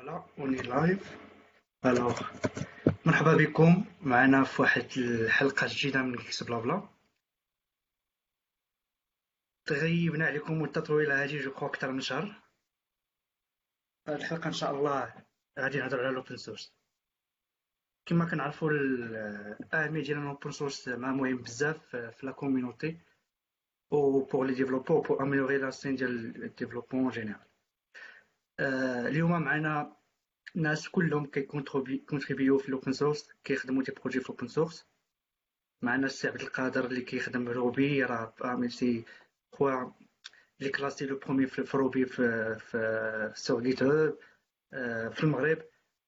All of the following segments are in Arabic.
Voilà on est live alors مرحبا بكم. معنا في واحد الحلقة جديدة من Geeks Blabla تغيبنا عليكم مدة طويلة هادي je crois أكثر من شهر. هاد الحلقة إن شاء الله غادي نهضرو على ال open source كما كنعرفو الأهمية ديال ال open source زعما مهم بزاف في la community و pour les développeurs pour améliorer la scène ديال ال développement général اليوم معنا ناس كلهم كي contribu يو في ال open source كيخدموا des projets في ال open source معنا السي عبد القادر اللي كيخدم Ruby راه ميسي خوا اللي classé le premier في Ruby في في sur GitHub في المغرب.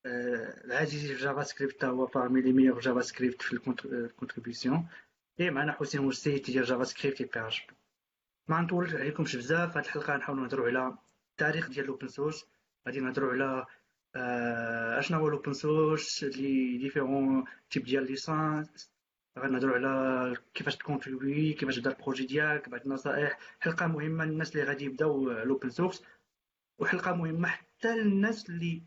العزيزي في JavaScript هو parmi les meilleurs JavaScript في ال contribution et معنا حسين مرسي تيدير JavaScript et PHP ما نطولش عليكمش بزاف هاد الحلقة نحاولوا نهضروا على التاريخ ديال ال open source غادي نهضروا على اشنا هو ال open source les différents types ديال licences غنهضروا على كيفاش ت contribuer كيفاش تبدا ال projet ديالك بعض النصائح. حلقة مهمة للناس اللي غادي يبداو ال open source وحلقة مهمة حتى للناس اللي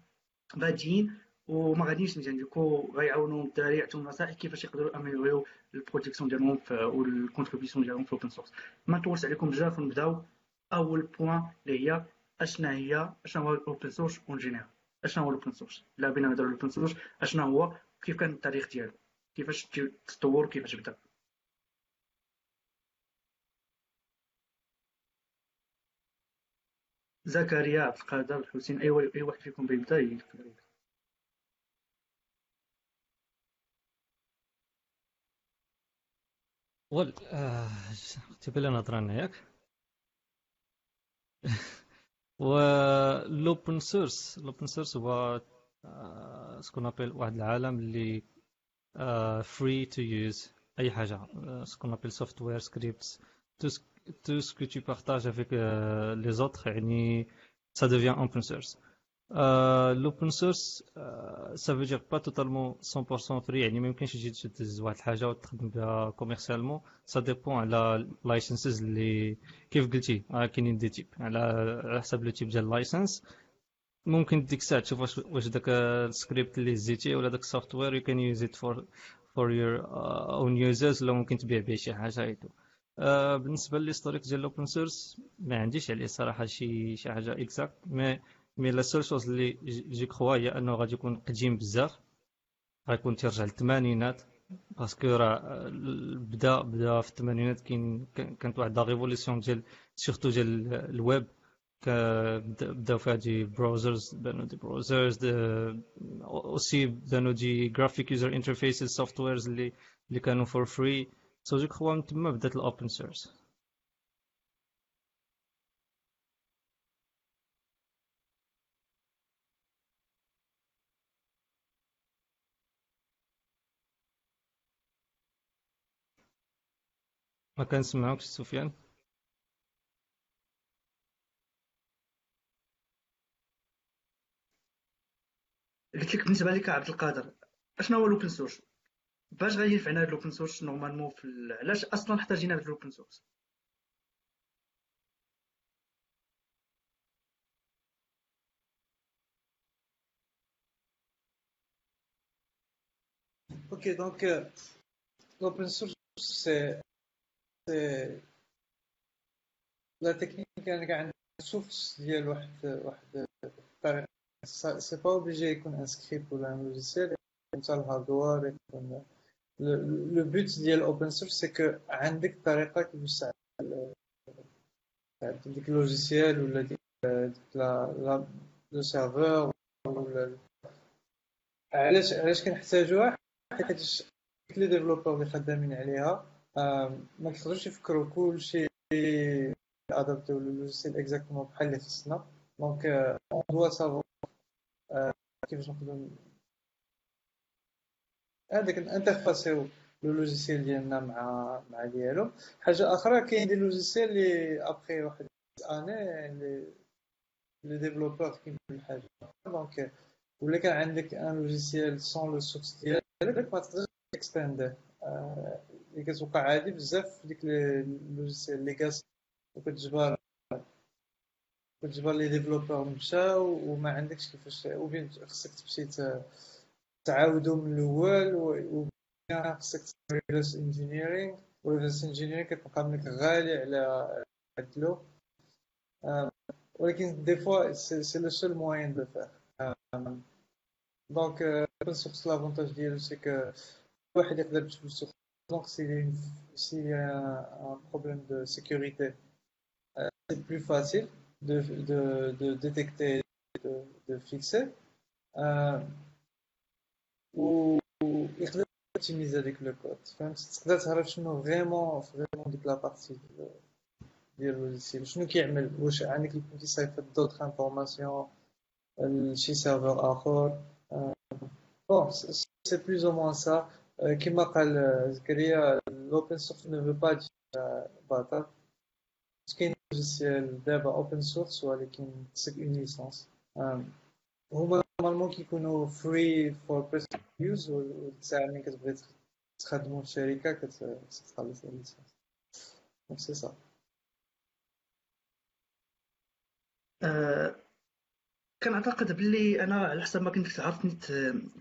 بادين وما غاديش مزيان. donc غيعاونوا الدراري يعطيهم نصائح كيفاش يقدروا amélior يو les projections ديالهم و les contributions ديالهم في ال open source ما نطولش عليكم بزاف ونبداو. أول point اللي هي اشنا هي؟ اشنا هو ال open source en général اشنا هو ال open source لا بينا نهضروا ال open source اشنا هو كيف كان التاريخ ديالو؟ كيفاش تطور؟ وكيفاش بدأ؟ زكريا عبد القادر الحسين أي أي واحد فيكم بيبدأ؟ يقدر ول تبي لنا نهضر ياك والاوبن سورس الاوبن سورس هو سكون أبل واحد العالم اللي فري تو يوز أي حاجة. سكون أبل سوفت وير سكريبتس تو سكو تو بارطاج افيك لي زوتر يعني ça devient open source. الاوبن سورس سا فو دير با توتالمون 100% فري يعني ما يمكنش تجي تهز واحد الحاجة وتخدم بها كوميرسيالمون ça dépend على ال licenses اللي كيف قلتي كاينين des types. على حسب le type ديال ال license ممكن ديك الساعة تشوف واش داك السكريبت اللي زيتي ولا داك ال software you can use it for for your own users ولا ممكن تبيع به شي حاجة هيتو بالنسبة لل historique ديال ال open source ما عنديش عليه صراحة شي شي حاجة exacte mais mais la seule chose اللي je crois هي انه غادي يكون قديم بزاف. غيكون تيرجع للثمانينات parce que راه بدا بدا في الثمانينات كاين كانت واحد la révolution ديال surtout ديال الويب. بداو فيها des browsers بانو des browsers aussi بانو des graphic user interfaces softwares اللي اللي كانوا for free so je crois من تما بدات ال open source ما كنسمعوكش سفيان؟ قلت لك بالنسبة لك عبد القادر أشنو هو ال open source باش غادي ينفعنا هذا ال open source normalement في علاش أصلا احتاجينا هذا ال open source donc euh, l'open source, c'est la technique يعني عندنا source ديال واحد واحد الطريقة c'est pas obligé يكون un script ولا un logiciel مثلا ال hardware يكون le but ديال ال open source c'est que عندك طريقة كيفاش تعمل ديك ال logiciel ولا ديك la le serveur ولا علاش علاش كنحتاجوها؟ حيت لي ديفلوبور اللي خدامين عليها. ما كيقدروش يفكروا كلشي ادابتيو لوجيسيال اكزاكتومون بحال اللي خصنا. دونك اون دوا سافو كيفاش نقدروا هذاك انترفاسيو لو لوجيسيال ديالنا مع مع ديالو. حاجة أخرى كاين دي لوجيسيال اللي ابخي واحد اني اللي لي ديفلوبور كاين الحاجة دونك ولا كان عندك ان لوجيسيال سون لو سورس ديالك ما تقدرش تكستانديه اللي كتوقع عادي بزاف في ديك لوجيسيال ليغاسي وكتجبر كتجبر لي ديفلوبر مشاو وما عندكش كيفاش أو بين خصك تمشي تعاودو من الأول و خصك ريفرس انجينيرينغ وريفرس انجينيرينغ كتبقى منك غالي على عدلو. ولكن دي فوا سي لو سول موين دو فير دونك اوبن سورس لافونتاج ديالو سي كو واحد يقدر بفلوسو دونك سي سي ان بروبليم دو سيكوريتي سي بلو فاسيل de, de, de détecter, de, de fixer. Euh, ou يقدر optimiser avec le code. فهمت تقدر تعرف شنو vraiment vraiment ديك la partie ديال ال logiciel شنو كيعمل واش عندك يكون كيصيفط d'autres informations لشي serveur اخر bon c'est plus ou moins ça كيما قال زكريا ال open source ne veut pas dire باطل كاين logiciel دابا open source ولكن خصك une licence هما normalement كيكونوا free for personal use والساعة ملي كتبغي تخدمو في شركه كتخلص ال licence donc c'est ça كنعتقد باللي أنا على حسب ما كنت عرفت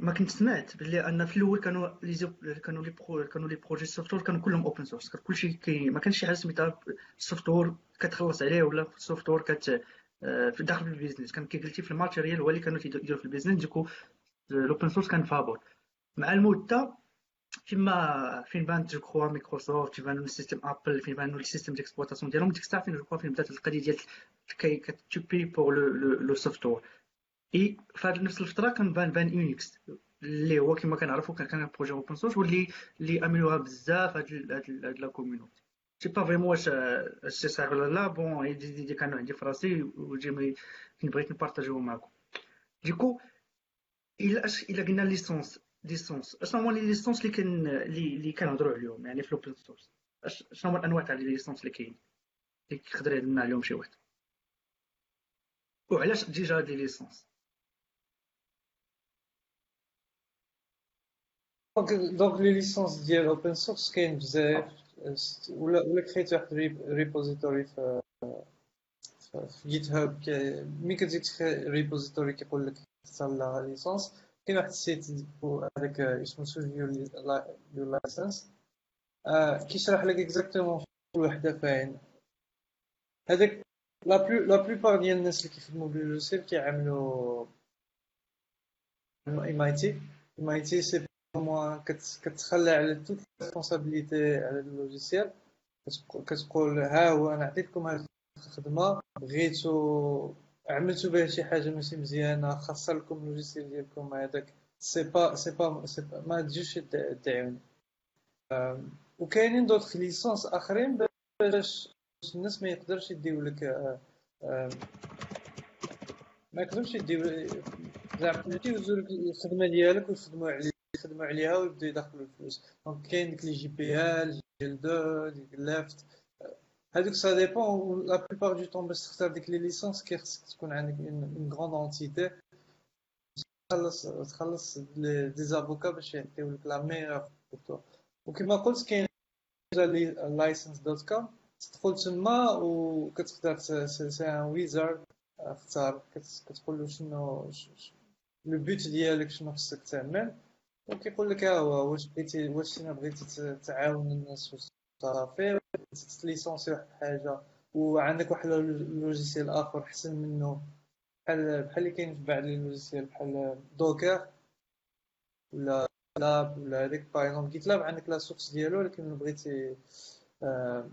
ما كنت سمعت باللي أن في الأول كانوا لي كانوا les pro كانوا les projets software كانوا كلهم open source كلشي كي ما كانش شي حاجة سميتها software كتخلص عليه ولا سوفتوير كت آه، في داخل البيزنس كان كي قلتي في الماتيريال هو اللي كانوا يديروا في البيزنس ديكو الاوبن سورس كان فابور مع المدة فيما فين بانت جو كخوا مايكروسوفت فين بانوا السيستم أبل فين بانوا السيستم ديكسبلوطاسيون ديالهم. ديك الساعة فين جو كخوا فين بدات القضية ديال كي كتبي بور لو سوفتوير اي هذه نفس الفترة كان بان بان يونيكس اللي هو كما كنعرفوا كان كان بروجي اوبن سورس واللي اللي امنوها بزاف هاد هاد لا كوميونيتي سي با فريمون واش سي صحيح ولا لا بون هي دي, كانوا عندي في راسي وجي بغيت نبارطاجيهم معكم ديكو الا الا قلنا ليسونس ليسونس اشنو هما لي ليسونس اللي كان اللي كنهضروا عليهم يعني في الاوبن سورس شنو هما الانواع تاع لي ليسونس اللي كاين اللي يقدر يهضرنا عليهم شي واحد وعلاش ديجا هاد لي ليسونس Donc les licences ديال open source كاين بزاف ولا ولا كريت واحد repository في في GitHub ملي كتجي تكري repository كيقول لك اختار la licence كاين واحد ال site هذاك اسمه choose your license كيشرح لك exactement كل وحده فاين هذاك la plu la plupart ديال الناس اللي كيخدموا بال logiciel كيعملوا ام اي تي ام اي تي سي موان كتخلى على toute responsabilité على ال logiciel كتقول ها هو أنا عطيتكم هاد الخدمه بغيتو عملتو بها شي حاجة ماشي مزيانة؟ خسر لكم ال logiciel ديالكم هذاك. c'est pas c'est pas ما تجيوش تدعيوني وكاينين d'autres licences آخرين باش الناس ما يقدرش يديو لك ما يقدرش يديو زعما يوزو لك الخدمه ديالك ويخدموا عليك يخدموا عليها ويبداو يدخلوا الفلوس. Donc كاين ديك les GPL GL deux ديك left هذوك ça dépend la plupart du temps باش تختار ديك les licences كيخصك تكون عندك une grande entité تخلص تخلص des avocats باش يعطيو لك la meilleure pour toi وكما قلت كاين license dot com تدخل تما وكتقدر c'est un wizard اختار كتقول له شنو le but ديالك شنو خصك تعمل وكيقول لك ها هو واش بغيتي واش أنا بغيتي تعاون الناس واش صافي تليسونسي واحد الحاجة. وعندك واحد logiciel آخر أحسن منه. بحال بحال اللي كاين في بعض les logiciels بحال Docker ولا Lab ولا هذيك par exemple GitLab عندك la source ديالو ولكن بغيتي آه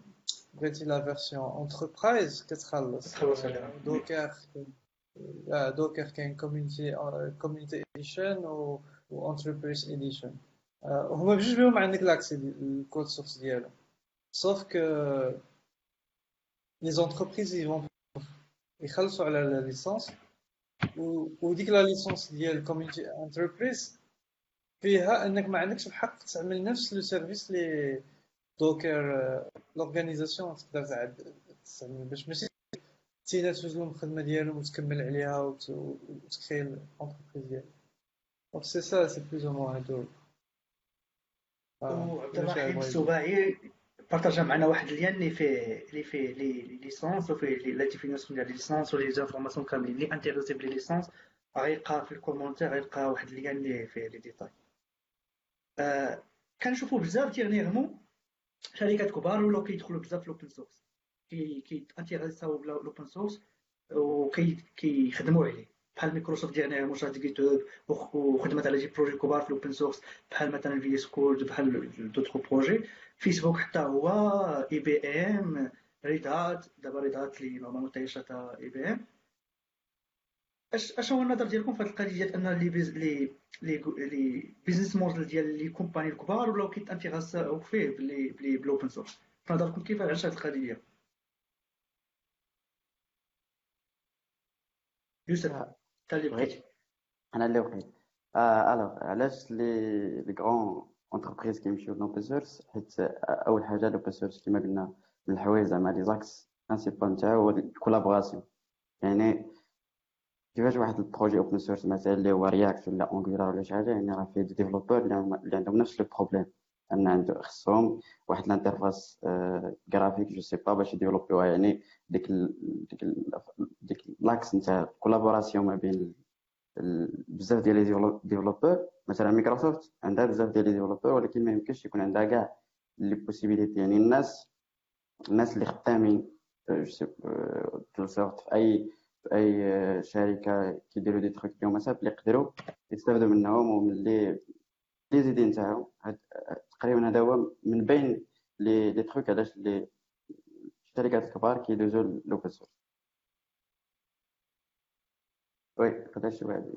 بغيتي la version enterprise كتخلص. Docker Docker كاين community community edition و و enterprise edition هما بجوج بهم عندك l'accès ال code source ديالو سوف كو لي زونتربريز يفون يخلصوا على la licence وديك la licence ديال community enterprise فيها انك ما عندكش الحق تعمل نفس le service لي Docker l'organisation تقدر تعد تستعمل باش ماشي تينا توجد لهم الخدمه ديالهم وتكمل عليها وتكري ال entreprise ديالك Donc c'est ça, c'est plus ou moins un dos. عبد الرحيم السباعي بارطاجا معنا واحد ال lien اللي فيه اللي فيه les licences وفيه la définition ديال licences و les informations كاملين اللي intéressés ب les licences غيلقى في ال commentaire غيلقى واحد lien اللي فيه les détails آه كنشوفوا بزاف dernièrement شركات كبار ولاو كيدخلوا بزاف في ال open source كي كيانتيريساو بال open source وكيخدموا عليه بحال مايكروسوفت ديالنا شرات GitHub وخدمت على شي projets كبار في ال open source بحال مثلا VS Code بحال d'autres projets. Facebook حتى هو IBM Red Hat دابا Red Hat اللي normalement تاع IBM اش أش هو النظر ديالكم في هذه القضية ديال أن les busi les les business models ديال les compagnies الكبار ولاو كيتانتيغاساو فيه ب les ب les بال open source في نظركم كيف علاش هذه القضية؟ يوسف. انت اللي بغيتي أنا اللي بغيت آه alors علاش les les grandes entreprises كيمشيو l'open source حيت أول حاجة l'open source كما قلنا من الحوايج زعما les axes principales نتاعو هو ال collaboration يعني كيفاش واحد ال projet open source مثلا اللي هو React ولا Angular ولا شي حاجة يعني راه فيه des développeurs اللي عندهم نفس ال problème أن عنده خصهم واحد ال interface graphique je sais pas باش يديفلوبيوها يعني ديك ديك ديك l'axe نتاع collaboration ما بين بزاف ديال les développeurs. مثلا مايكروسوفت عندها بزاف ديال les développeurs ولكن ما يمكنش يكون عندها كاع les possibilités يعني الناس الناس اللي خدامين je sais في أي في أي شركة كيديروا des trucs مساب اللي يقدروا يستافدوا منهم ومن les les idées نتاعهم. تقريبا هذا هو من بين les les trucs علاش les الشركات الكبار كيدوزو l'open source. oui قداش شي واحد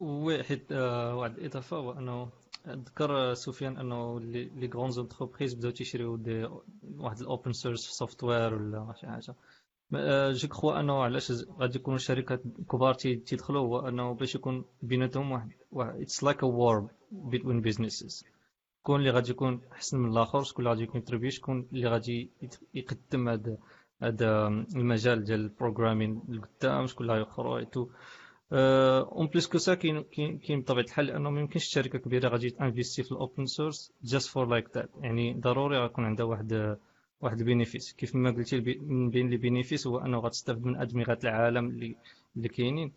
oui حيت آه، واحد الاضافه هو أنه ذكر سفيان أنه les grandes entreprises بداو تيشريو واحد ال open source software ولا شي حاجة. je crois أنه علاش غادي يكونوا الشركات كبار تيدخلوا هو أنه باش يكون بيناتهم واحد it's like a war between businesses شكون اللي غادي يكون أحسن من الآخر شكون اللي غادي يكونتريبي شكون اللي غادي يقدم هذا هذا المجال ديال ال programming لقدام شكون اللي غيخرج en plus que ça كاين كاين بطبيعة الحال لأنه ما يمكنش شركة كبيرة غادي تانفيستي في ال open source just for like that يعني ضروري غيكون عندها واحد واحد ال bénéfice. كيف ما قلتي من بين les bénéfices هو أنه غتستافد من أدمغة العالم اللي اللي كاينين.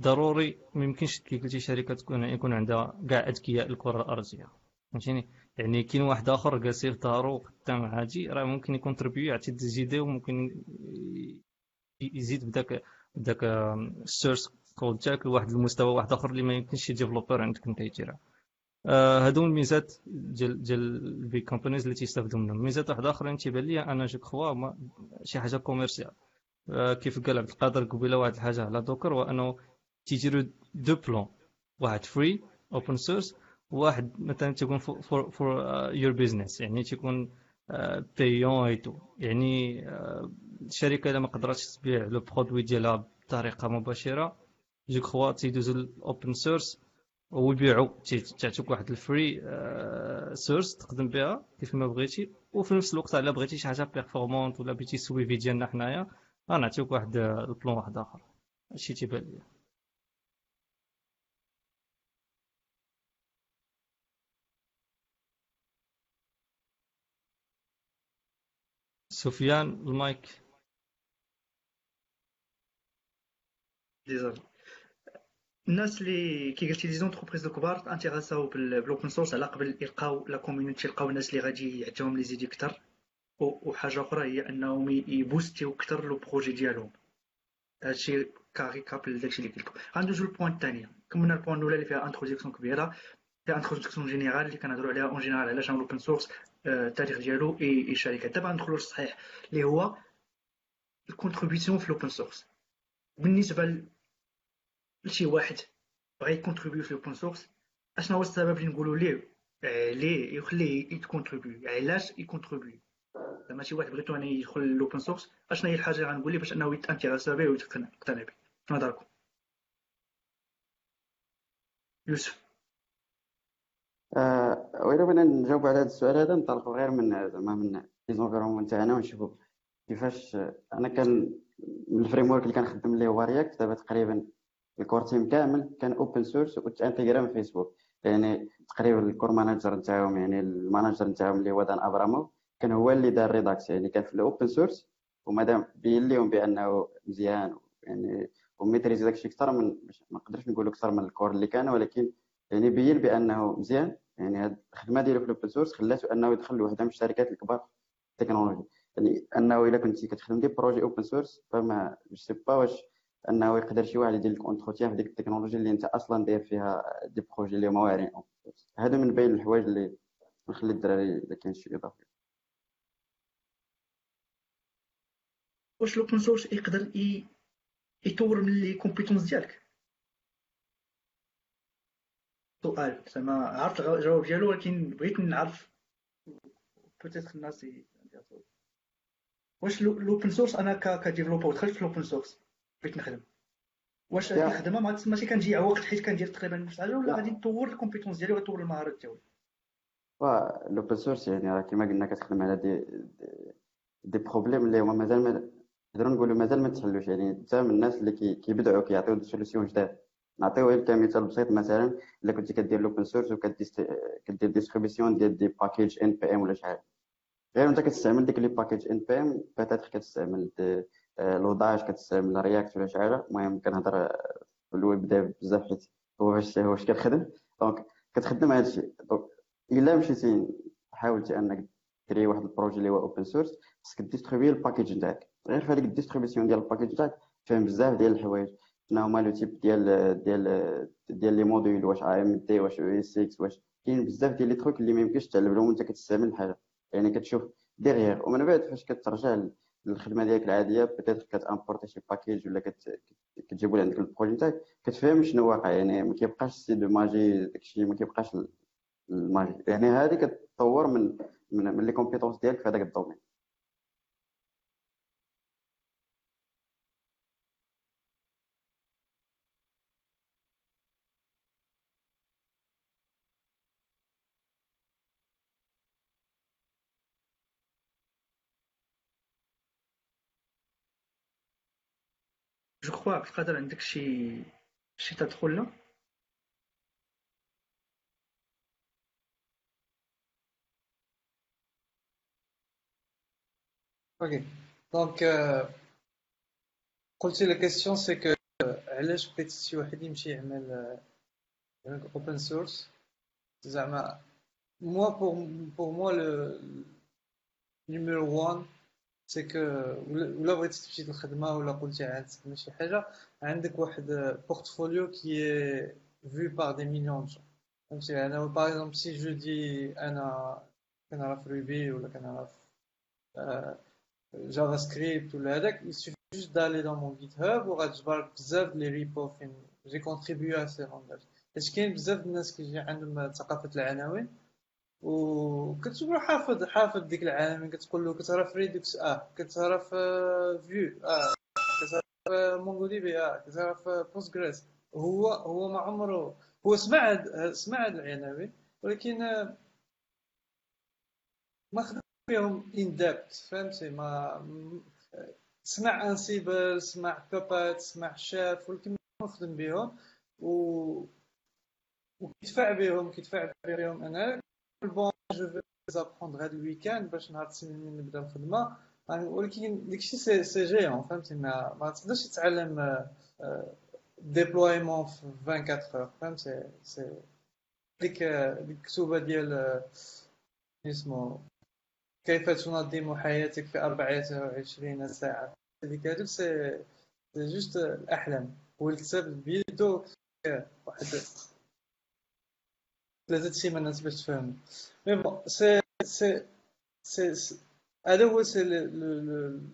ضروري ما يمكنش كي قلتي شركة تكون يكون عندها كاع أذكياء الكرة الأرضية. فهمتيني؟ يعني كاين واحد آخر جالس في دارو عادي راه ممكن يكون تربيو يعطي des idées وممكن يزيد بداك بداك ال source code تاعك لواحد المستوى واحد آخر اللي ما يمكنش شي developer عندك أنت يديرها هادو الميزات ديال ديال ال big companies اللي تيستافدوا منهم. ميزات واحدة أخرى تيبان لي أنا je crois شي حاجة commerciale آه كيف قال عبد القادر قبيلة واحد الحاجة على Docker هو انه تيجيروا deux plans. واحد free open source واحد مثلا تيكون for for your business يعني تيكون payant et tout يعني الشركة إلا ما قدرتش تبيع le produit ديالها بطريقة مباشرة je crois تيدوزو ال open source ويبيعوا تعطيك واحد ال free source تخدم بها كيف ما بغيتي. وفي نفس الوقت الا بغيتي شي حاجة performante ولا بغيتي suivi ديالنا حنايا غنعطيوك واحد ال plan واحد آخر. هادشي تيبان ليا. سفيان ال mic. désolé الناس اللي كي قلتي les entreprises الكبار انتيغاساو بال open source على قبل يلقاو la community يلقاو الناس اللي غادي يعطيهم les idées أكثر. وحاجة أخرى هي أنهم يبوستيو أكثر le projet ديالهم. هادشي كا récap ل داكشي اللي قلت لكم. غندوزو لل point الثانية كملنا ال point الأولى اللي فيها introduction كبيرة. فيها introduction générale اللي كنهضروا عليها en général على شنو ال open source التاريخ ديالو اي الشركات دابا ندخلوا للصحيح اللي هو ال contribution في ال open source بالنسبة لشي واحد بغا يكونتريبيو في ال open source اشنا هو السبب اللي نقولوا ليه؟ ليه يخليه يكونتريبيو علاش يكونتريبيو؟ زعما شي واحد بغيتو أنا يدخل ل open source اشنا هي الحاجة اللي غنقول ليه باش أنه يتانتيغاسا به ويقتنع به في نظركم يوسف. آه وإلا بغينا نجاوب على هذا السؤال هذا نطلقوا غير من زعما من les environnements تاعنا ونشوفوا كيفاش أنا كان ال framework اللي كنخدم ليه هو React دابا تقريبا ال core team كامل كان open source وتانتيغرا من فيسبوك يعني تقريبا ال core manager نتاعهم يعني ال manager نتاعهم اللي هو دان أبراموف كان هو اللي دار Redux يعني كان في ال open source ومادام بين لهم بأنه مزيان يعني و maîtrisé داكشي أكثر من ما نقدرش نقول أكثر من ال core اللي كان ولكن يعني بين بأنه مزيان. يعني هاد الخدمة ديالو في ال open source خلاته أنه يدخل لوحده من الشركات الكبار في التكنولوجي يعني أنه إلا كنتي كتخدم des projets open source فما je sais pas واش أنه يقدر شي واحد يدير لك entretien في ديك التكنولوجي اللي أنت أصلا داير فيها des projets اللي هما هذا من بين الحوايج اللي نخلي الدراري إذا كاين شي إضافة. واش ال open source يقدر يطور من les compétences ديالك؟ سؤال زعما عرفت الجواب ديالو ولكن بغيت نعرف peut-être الناس واش ال open source أنا ك developer دخلت في ال open source بغيت نخدم. واش هذه الخدمه ماشي كنجي وقت حيت كندير تقريبا نفس الحاجة ولا غادي نطور ال compétences ديالي وغطور المهارات ديالي. ال open source يعني راه كما قلنا كتخدم على des des problèmes اللي هما مازال ما نقدروا نقولوا مازال ما تحلوش. يعني انت من الناس اللي كيبدعوا كيعطيو des solutions جداد. نعطيو غير كمثال بسيط مثلا إلا كنتي كدير l'open source وكدير distribution ديال des packages npm ولا شحال غير أنت كتستعمل ديك les packages npm peut-être كتستعمل Lodash كتستعمل React ولا شي حاجة المهم كنهضر في ال web dev بزاف حيت هو واش واش كنخدم donc كتخدم هذا الشيء. donc إلا مشيتي حاولتي أنك تكري واحد ال projet اللي هو open source خصك ديستريبي ال package نتاعك. غير في هذيك ال distribution ديال ال package نتاعك فاهم بزاف ديال الحوايج. شنو هما le type ديال ديال ديال les modules واش AMD واش ES 6 واش كاين بزاف ديال les trucs اللي ما يمكنش تعلمهم وانت كتستعمل الحاجة. يعني كتشوف ديغيغ ومن بعد فاش كترجع الخدمة ديالك العادية peut-être كتامبورتي شي package ولا كتجيبو عندك ال projet نتاعك كتفهم شنو واقع. يعني ما كيبقاش c'est de magie داكشي ما كيبقاش ال magie. يعني هذه كتطور من من, من les compétences ديالك في هذاك ال domaine je crois عبد القادر عندك شي شي تدخل لا OK donc قلتي la question c'est que علاش بغيت شي واحد يمشي يعمل يعمل open source زعما moi pour pour moi le numéro 1 c'est que ولا بغيتي تمشي للخدمه ولا قلتي عاد تخدم شي حاجة عندك واحد بورتفوليو كي في بار دي مليون دو فهمتي أنا باغ اكزومبل سي جو دي أنا كنعرف روبي ولا كنعرف جافا سكريبت ولا هذاك يسوفي جوست دالي دون مون جيت هاب وغتجبر بزاف لي ريبو فين جي كونتريبيو ا سي لونغاج حيت كاين بزاف الناس كيجي عندهم ثقافه العناوين وكتقول حافظ حافظ ديك العناوين كتقول له كتعرف ريدوكس آه كتعرف فيو آه كتعرف مونغو دي بي آه كتعرف بوستغريس هو هو ما عمره هو سمع هاد سمع هاد العناوين ولكن ما خدم فيهم ان ديبت فهمتي؟ ما سمع انسيبل سمع بابات سمع شاف ولكن ما خدم بهم و وكيدفع بهم كيدفع بهم أنا. بون جو في زابخوندغ هاد الويكاند باش نهار السنين نبدا الخدمه ولكن داكشي سي سي جيون فهمتي ما, ما تقدرش تتعلم ديبلويمون في 24 اور فهمتي سي ديك ديك الكتوبه ديال اسمه كيف تنظم حياتك في 24 ساعة هذيك هذوك سي جوست الأحلام هو الكتاب بيدو واحد ثلاثة سيمانات باش تفهم mais bon c'est c'est c'est هذا هو سي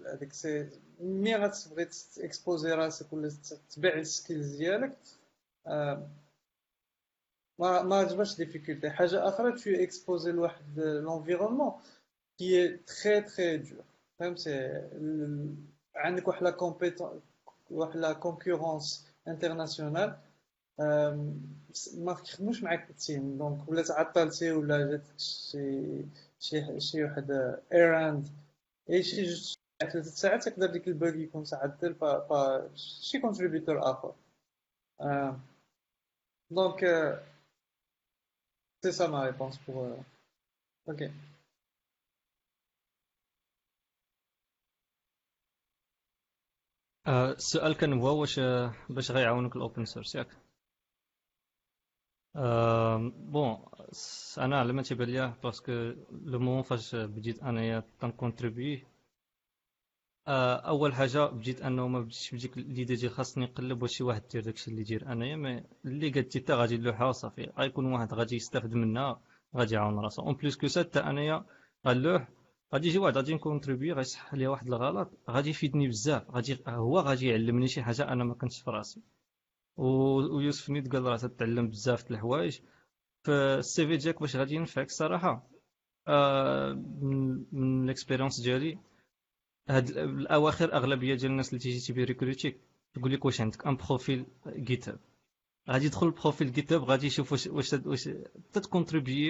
هذاك سي مي غتبغي t'exposer راسك ولا تبيع ال skills ديالك ما ما عجبش difficulté حاجة أخرى t'exposer لواحد l'environnement qui est très très dur. فهمتي عندك واحد la compétition واحد la concurrence internationale ما كيخدموش معاك التيم دونك ولا تعطلتي ولا جاتك شي شي شي واحد ايراند اي شي جوج ثلاث ساعات تقدر ديك الباغ يكون تعدل ف شي كونتريبيتور اخر دونك سي سا ما ريبونس بور أوكي السؤال كان هو واش باش غيعاونوك ال open source ياك؟ bon أنا على ما تيبان ليا parce que le moment فاش بديت انايا تنكونتريبي اول حاجة بديت انه ما بديتش بديك l'idée ديال خاصني نقلب واش شي واحد دير داكشي اللي دير انايا mais اللي قالتي حتى غادي نلوحها وصافي غيكون واحد غادي يستافد منها غادي يعاون راسو en plus que ça حتى انايا غنلوح غادي يجي واحد غادي نكونتريبي غيصحح لي واحد الغلط غادي يفيدني بزاف غادي هو غادي يعلمني شي حاجة أنا ما كنتش في راسي ويوسف نيت قال راه تتعلم بزاف د الحوايج. فالسي في ديالك باش غادي ينفعك الصراحه آه من الاكسبيريونس ديالي هاد الأواخر أغلبية ديال الناس اللي تيجي تيبي ريكروتيك تقول لك واش عندك ان بروفيل جيت هاب غادي يدخل البروفيل جيت هاب غادي يشوف واش واش واش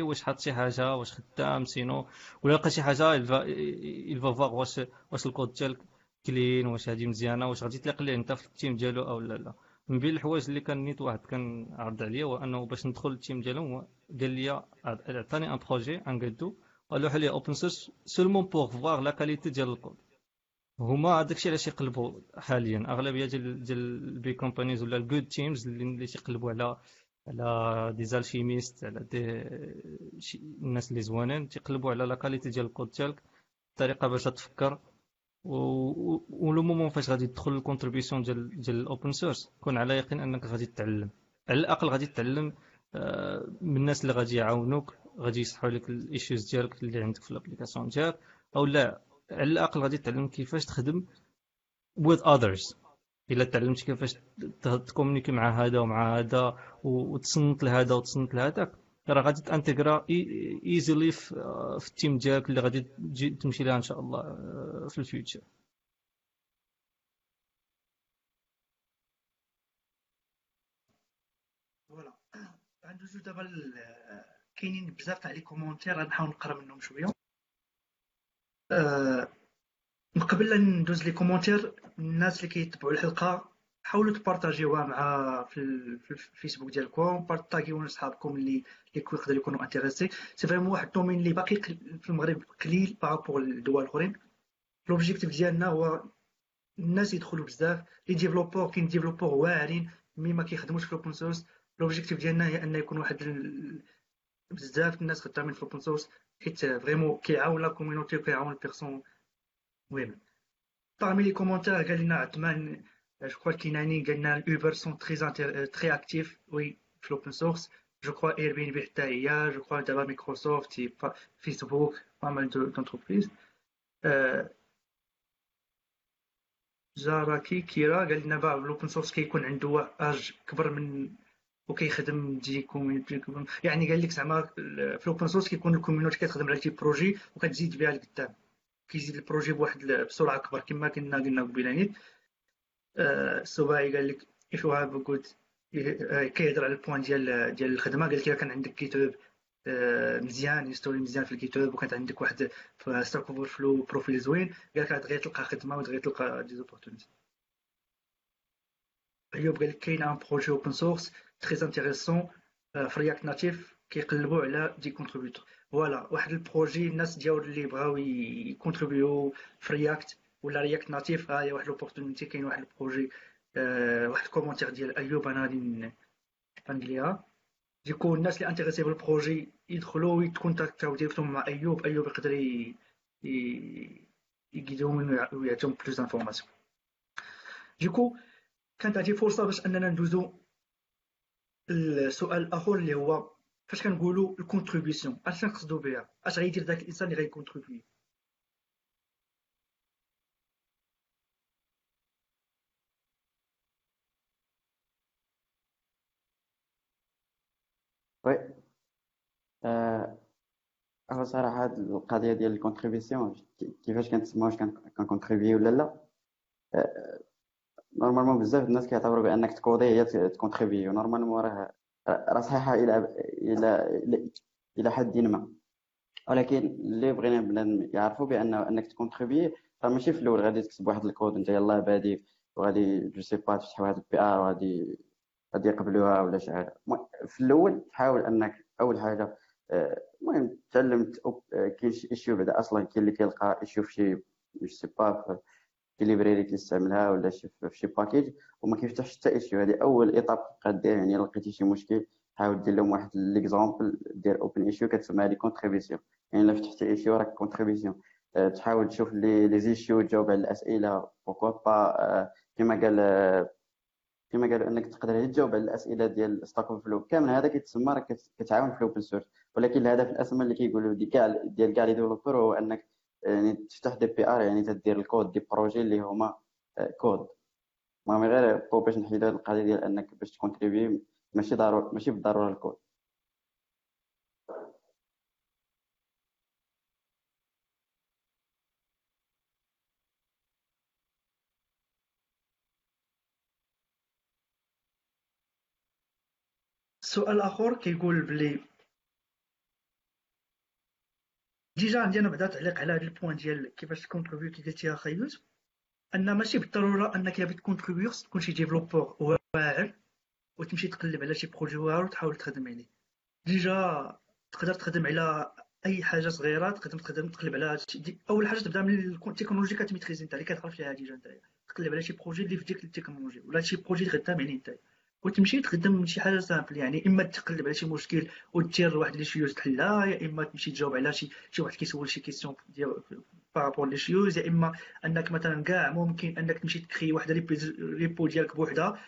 واش حاط شي حاجة واش خدام سينو. ولا لقى شي حاجة va voir واش واش الكود ديالك كلين واش هادي مزيانة واش غادي تليق ليه انت في التيم ديالو أو لا لا. من بين الحوايج اللي كان نيت واحد كان عرض عليا هو أنه باش ندخل التيم ديالهم قال لي عطاني ان بروجي ان قدو قالوا لي اوبن سورس سولمون بوغ فوار لا كاليتي ديال الكود. هما الشيء علاش يقلبوا حاليا. أغلبية ديال ديال البي كومبانيز ولا الجود تيمز اللي تيقلبوا على على des alchimistes على des الناس اللي زوانين تيقلبوا على la qualité ديال الكود ديالك الطريقة باش تفكر و le moment فاش غادي تدخل ال contribution ديال ديال ال open source كون على يقين أنك غادي تتعلم على الأقل غادي تتعلم آه، من الناس اللي غادي يعاونوك غادي يصححوا لك ال issues ديالك اللي عندك في ال application ديالك أو لا. على الأقل غادي تعلم كيفاش تخدم with others. إلا تعلمت كيفاش تكومونيكي مع هذا ومع هذا وتصنت لهذا وتصنت لهذاك. راه غادي تانتيغرا easily في, في ال team ديالك اللي غادي تمشي لها ان شاء الله آه، في ال future. voilà غندوزو دابا كاينين بزاف تاع les commentaires غنحاول نقرا منهم شوية من قبل ندوز les commentaires الناس اللي كيتبعوا الحلقة حاولوا تبارطاجيوها مع في الفيسبوك ديالكم بارطاجيوها لصحابكم اللي اللي يقدروا يكونوا intéressés. c'est vraiment واحد ال domaine اللي باقي في المغرب قليل par rapport للدول الاخرين l'objectif ديالنا هو الناس يدخلوا بزاف les développeurs كاين développeurs واعرين mais ما كيخدموش في ال open source l'objectif ديالنا هي أن يكون واحد بزاف الناس خدامين في ال open source حيت فريمون كيعاون لا كوميونيتي وكيعاون البيرسون المهم parmi les commentaires قال لنا عثمان je crois qu'Inani Uber sont très très actifs. Oui l'open source. Je crois Airbnb je crois دابا Microsoft Facebook pas mal d'entreprises. زاراكي كيرا قال لنا بقى الاوبن سورس كيكون عنده اج كبر من وكيخدم دي يعني قال لك زعما في الاوبن سورس كيكون الكوميونيتي كتخدم على شي بروجي وكتزيد بها لقدام كيزيد البروجي بواحد بسرعة اكبر كما كنا قلنا قبيله نيت السباعي قال لك you have a good كيهضر على البوان ديال ديال الخدمة قال لك كان عندك كيتوب مزيان هيستوري مزيان في الكيتوب وكانت عندك واحد ستاك اوفر فلو بروفيل زوين قال لك غير تلقى خدمة وغير تلقى دي زوبورتونيتي أيوب قال لك كاين un projet open source très intéressant في React Native كيقلبوا على des contributeurs voilà واحد ال projet الناس ديال اللي بغاو يكونتريبيو في React ولا React Native ها هي واحد l'opportunité كاين واحد ال projet واحد ال commentaire ديال ايوب أنا غادي نقليها du coup الناس اللي intéressés بال projet يدخلوا ويتكونتاكتاو directement مع ايوب ايوب يقدر يقيدهم ويعطيهم plus d'informations d'accord كانت هذه فرصه باش اننا ندوزو السؤال الآخر اللي هو فاش كنقولوا ال contribution اش كنقصدوا بها اش غيدير داك الانسان اللي غي contribuer oui آه هو صراحة هاد القضية ديال ال contribution كيفاش كنتسمى واش كن contribuer ولا لا؟ آه normalement بزاف الناس كيعتبروا بأنك ت coder هي ت contribuer و normalement راه راه صحيحة إلى إلى إلى حد ما. ولكن اللي بغينا بنادم يعرفوا بان أنك ت contribuer راه ماشي في الأول غادي تكتب واحد الكود أنت يلاه بادي وغادي je sais pas تفتح واحد ال PR وغادي غادي يقبلوها ولا شي حاجة. في الأول تحاول أنك أول حاجة المهم تعلمت كاين شي issue بعدا أصلا كاين اللي كيلقى issue في شي مش سي با في شي library كيستعملها ولا شي في شي package وما كيفتحش حتى issue هذه أول étape دير يعني لقيتي شي مشكل حاول دير لهم واحد l'exemple دير open issue كتسمى هذه contribution يعني إلا فتحتي issue راك contribution تحاول تشوف les les issues تجاوب على الأسئلة pourquoi pas كما قال كما قالوا إنك تقدر تجاوب على الأسئلة ديال Stack Overflow كامل هذا كيتسمى راك كتعاون في ال open source ولكن الهدف الأسمى اللي كيقولوا دي كاع ديال كاع les développeurs هو أنك يعني تفتح des PR يعني تدير ال code des projets اللي هما كود. المهم غير باش نحيدو هذه القضية ديال أنك باش ت contribuer ماشي ضروري ماشي بالضرورة الكود. السؤال الآخر كيقول بلي déjà عندي أنا بعدا تعليق على هذا ال point ديال كيفاش ت contribuer كي قلتيها خيوت أن ماشي بالضرورة أنك بغيت ت contribuer خصك تكون شي développeur واعر وتمشي تقلب على شي projet واعر وتحاول تخدم عليه. déjà تقدر تخدم على أي حاجة صغيرة تقدر تخدم تقلب على أول حاجة تبدأ من التكنولوجي كت maîtriser اللي كتعرف فيها déjà أنت. تقلب على شي projet اللي في ديك التكنولوجي ولا شي projet اللي خدام عليه أنت. وتمشي تخدم شي حاجة simple يعني إما تقلب على شي مشكل ودير واحد les issues تحلها يا إما تمشي تجاوب على شي شي واحد كيسول شي question ديال par rapport les issues يا إما أنك مثلا كاع ممكن أنك تمشي ت créer واحد repo ديالك بوحدها.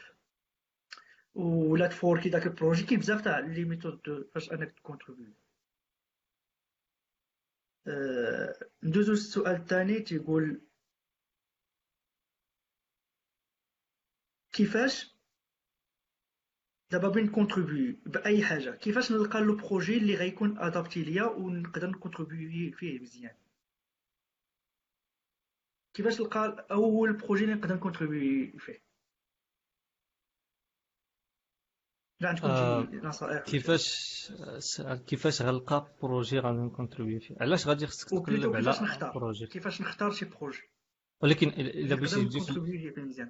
ولا ت forker داك ال projet كاين بزاف تاع les méthodes فاش أنك ت contribuer أه ندوزو للسؤال الثاني تيقول كيفاش دابا بغيت ن contribuer بأي حاجة. كيفاش نلقى le projet اللي غيكون adapté ليا ونقدر ن contribuer فيه مزيان. كيفاش نلقى أول projet اللي نقدر ن contribuer فيه؟ لا عندكم آه نصائح؟ كيفاش كيفاش غنلقى projet غادي ن contribuer فيه؟ علاش غادي خصك تقلب على projet؟ كيفاش نختار شي projet؟ ولكن الا بغيتي تجي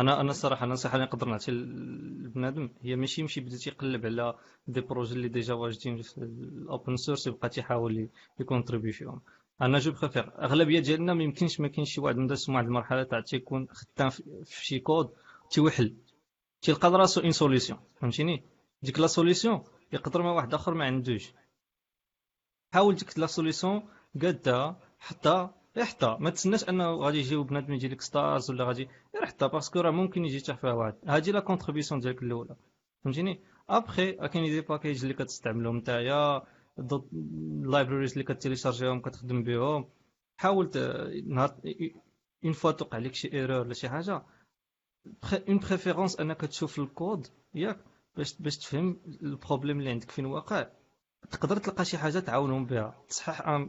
أنا أنا الصراحة النصيحه اللي نقدر نعطي لبنادم. هي ماشي يمشي بدا تيقلب على des projets اللي déjà واجدين في ال open source يبقى تيحاول ي contribuer فيهم. أنا je préfère أغلبية ديالنا ما يمكنش ما كاينش شي واحد مدرس واحد المرحلة تاع تيكون خدام في شي كود تيوحل تيلقى راسو une solution فهمتيني؟ ديك la solution يقدر ما واحد آخر ما عندوش. حاول ديك la solution قادها حتى ما تسناش انه غادي يجيو بنادم يجي لك stars ولا غادي غير حتى parce que راه ممكن يجي حتى فيها واحد. هادي la contribution ديالك الأولى. فهمتيني؟ ابخي كاين des packages اللي كتستعملهم نتايا ال libraries اللي كت télécharger هم كتخدم بهم. حاول نهار une fois توقع لك شي error ولا شي حاجة en préférence أنك تشوف الكود ياك باش باش تفهم ال problème اللي عندك فين واقع. تقدر تلقى شي حاجة تعاونهم بها. تصحح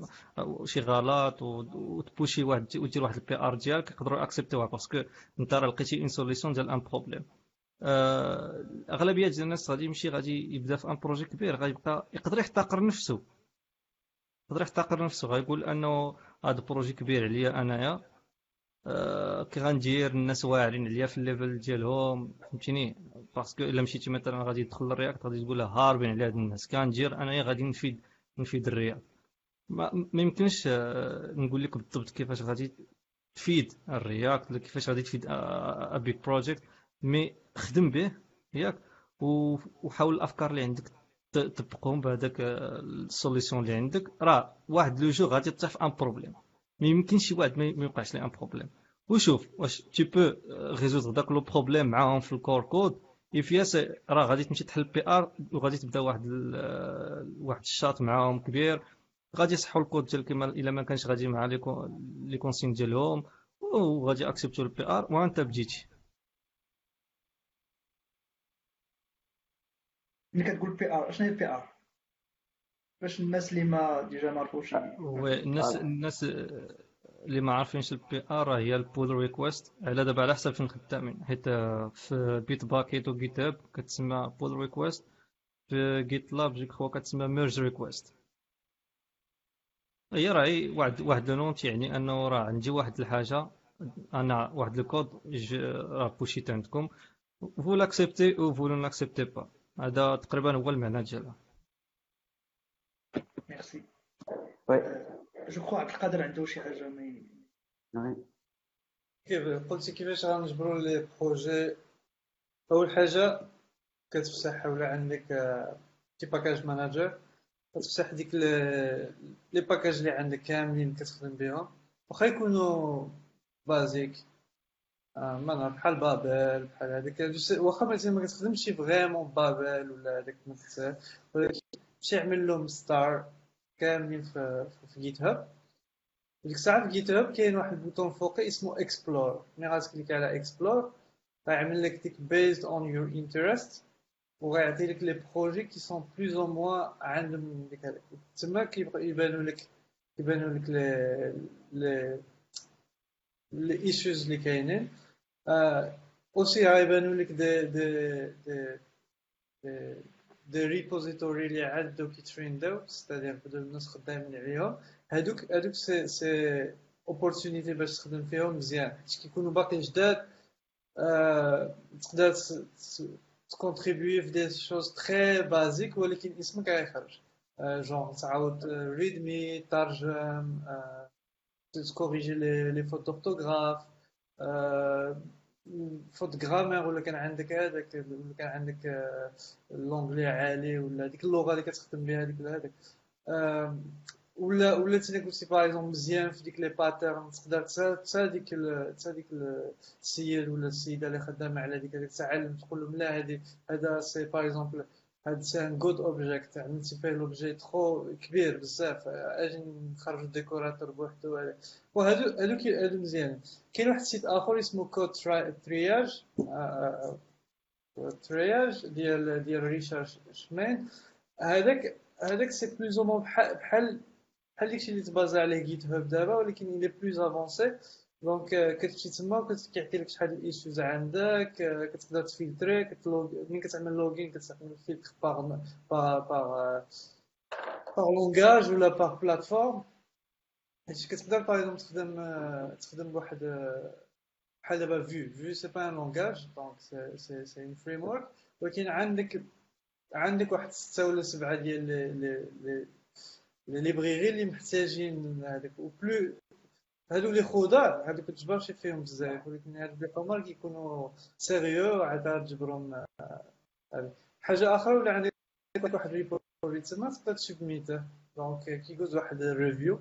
شي غلط وت pusher واحد ودير واحد ال PR ديالك يقدروا accepter وها parce que أنت راه لقيتي une solution ديال un problème أغلبية ديال الناس غادي يمشي غادي يبدا في un projet كبير غيبقى يقدر يحتقر نفسه. يقدر يحتقر نفسه. غيقول أنه هذا projet كبير عليا أنايا. آه، كي غندير الناس واعرين عليا في ال level ديالهم فهمتيني؟ parce que إلا مشيتي مثلا غادي تدخل لل React غادي تقول هاربين على هاد الناس. كندير انايا غادي نفيد نفيد ال React. ما, ما آه، نقول لك بالضبط كيفاش غادي تفيد ال React ولا كيفاش غادي تفيد a big project mais خدم به ياك وحاول الأفكار اللي عندك تطبقهم بهذاك آه، ال solution اللي عندك. راه واحد le jour غادي تطيح في un problème ما يمكنش شي واحد ما يوقعش ليه un problème وشوف واش tu peux résoudre داك le problème معاهم في ال core code يفياس راه غادي تمشي تحل PR وغادي تبدا واحد واحد الشاط معاهم كبير. غادي يصحوا الكود ديالك كما إلا ما كانش غادي مع les consignes ديالهم وغادي accepter و ال PR وأنت بديتي ملي كتقول PR شنو هي PR باش الناس اللي ما déjà ما عرفوش. oui الناس الناس اللي ما عارفينش ال PR هي ال pull request على دابا على حسب فين خدامين حيت في Bitbucket و GitHub كتسمى pull request في GitLab je crois كتسمى merge request هي راهي واحد واحد le يعني أنه راه عندي واحد الحاجة. أنا واحد الكود راه push يت عندكم vous l'acceptez أو vous l'acceptez pas هذا تقريبا هو المعنى ديالها merci oui je crois عبد القادر عنده شي حاجة ما كيف قلتي كيفاش غنجبروا les projets؟ أول حاجة كتفتح ولا عندك tes package manager كتفتح ديك les packages اللي عندك كاملين كتخدم بهم واخا يكونوا basiques ما نعرف بحال Babel بحال هذاك واخا مثلا ما كتخدمش vraiment Babel ولا هذاك ولكن تمشي عمل لهم star كاملين في GitHub ديك الساعة في GitHub كاين واحد ال bouton فوقي اسمه Explore ملي غاتكليك على Explore غيعمل لك ديك based on your interest وغيعطي لك les projets qui sont plus ou moins عندهم ديك تما كيبانوا لك كيبانوا لك لي لي لي ايشوز اللي كاينين. aussi غيبانوا لك des des des des repository اللي عاد كيترينداو c'est-à-dire بداو الناس خدامين عليهم. هادوك هادوك c'est c'est opportunité باش تخدم فيهم مزيان. حيت كيكونوا باقي جداد تقدر تكونتريبيي في des choses très basiques ولكن اسمك غيخرج جون تعاود README ترجم تكوريجي لي فوت دورتوغراف فوت غرامير ولا كان عندك هذاك ولا كان عندك لونجلي عالي ولا ديك اللغة اللي كتخدم بها هذيك هذاك. ولا ولا تاني قلتي باغ اكزومبل مزيان في ديك لي باترن تقدر حتى ديك حتى ديك السيد ولا السيده اللي خدامه على ديك هذيك تعلم تقول لهم لا هذه هذا سي باغ اكزومبل هاد سي ان جود اوبجيكت عملتي فيه لوبجي ترو كبير بزاف أجي نخرج الديكوراتور بوحدو وهادو هادو هادو مزيان. كاين واحد السيت آخر اسمه كود ترياج ترياج ديال ديال ريشارش شمين هذاك هذاك سي بلوز أو بحال بحال داكشي اللي تبازا عليه جيت هاب دابا ولكن إلى بلوز افونسي دونك كتمشي تما كيعطي لك شحال الايشوز عندك كتقدر تفلتري كتلوغ ملي كتعمل لوغين كتعمل فيلتر باغ par par par langage ولا par plateforme حيت كتقدر par تخدم تخدم بواحد بحال دابا Vue Vue c'est pas un langage donc c'est c'est un framework ولكن عندك عندك واحد ستة ولا سبعة ديال les les librairies اللي محتاجين هذاك و bleu هادو اللي خضار هادو كتجبرش فيهم بزاف ولكن هادو اللي حمر كيكونوا sérieux عاد تجبرهم حاجة أخرى ولا عندك واحد repo تما تقدر تسبميته donc كيجوز واحد ال review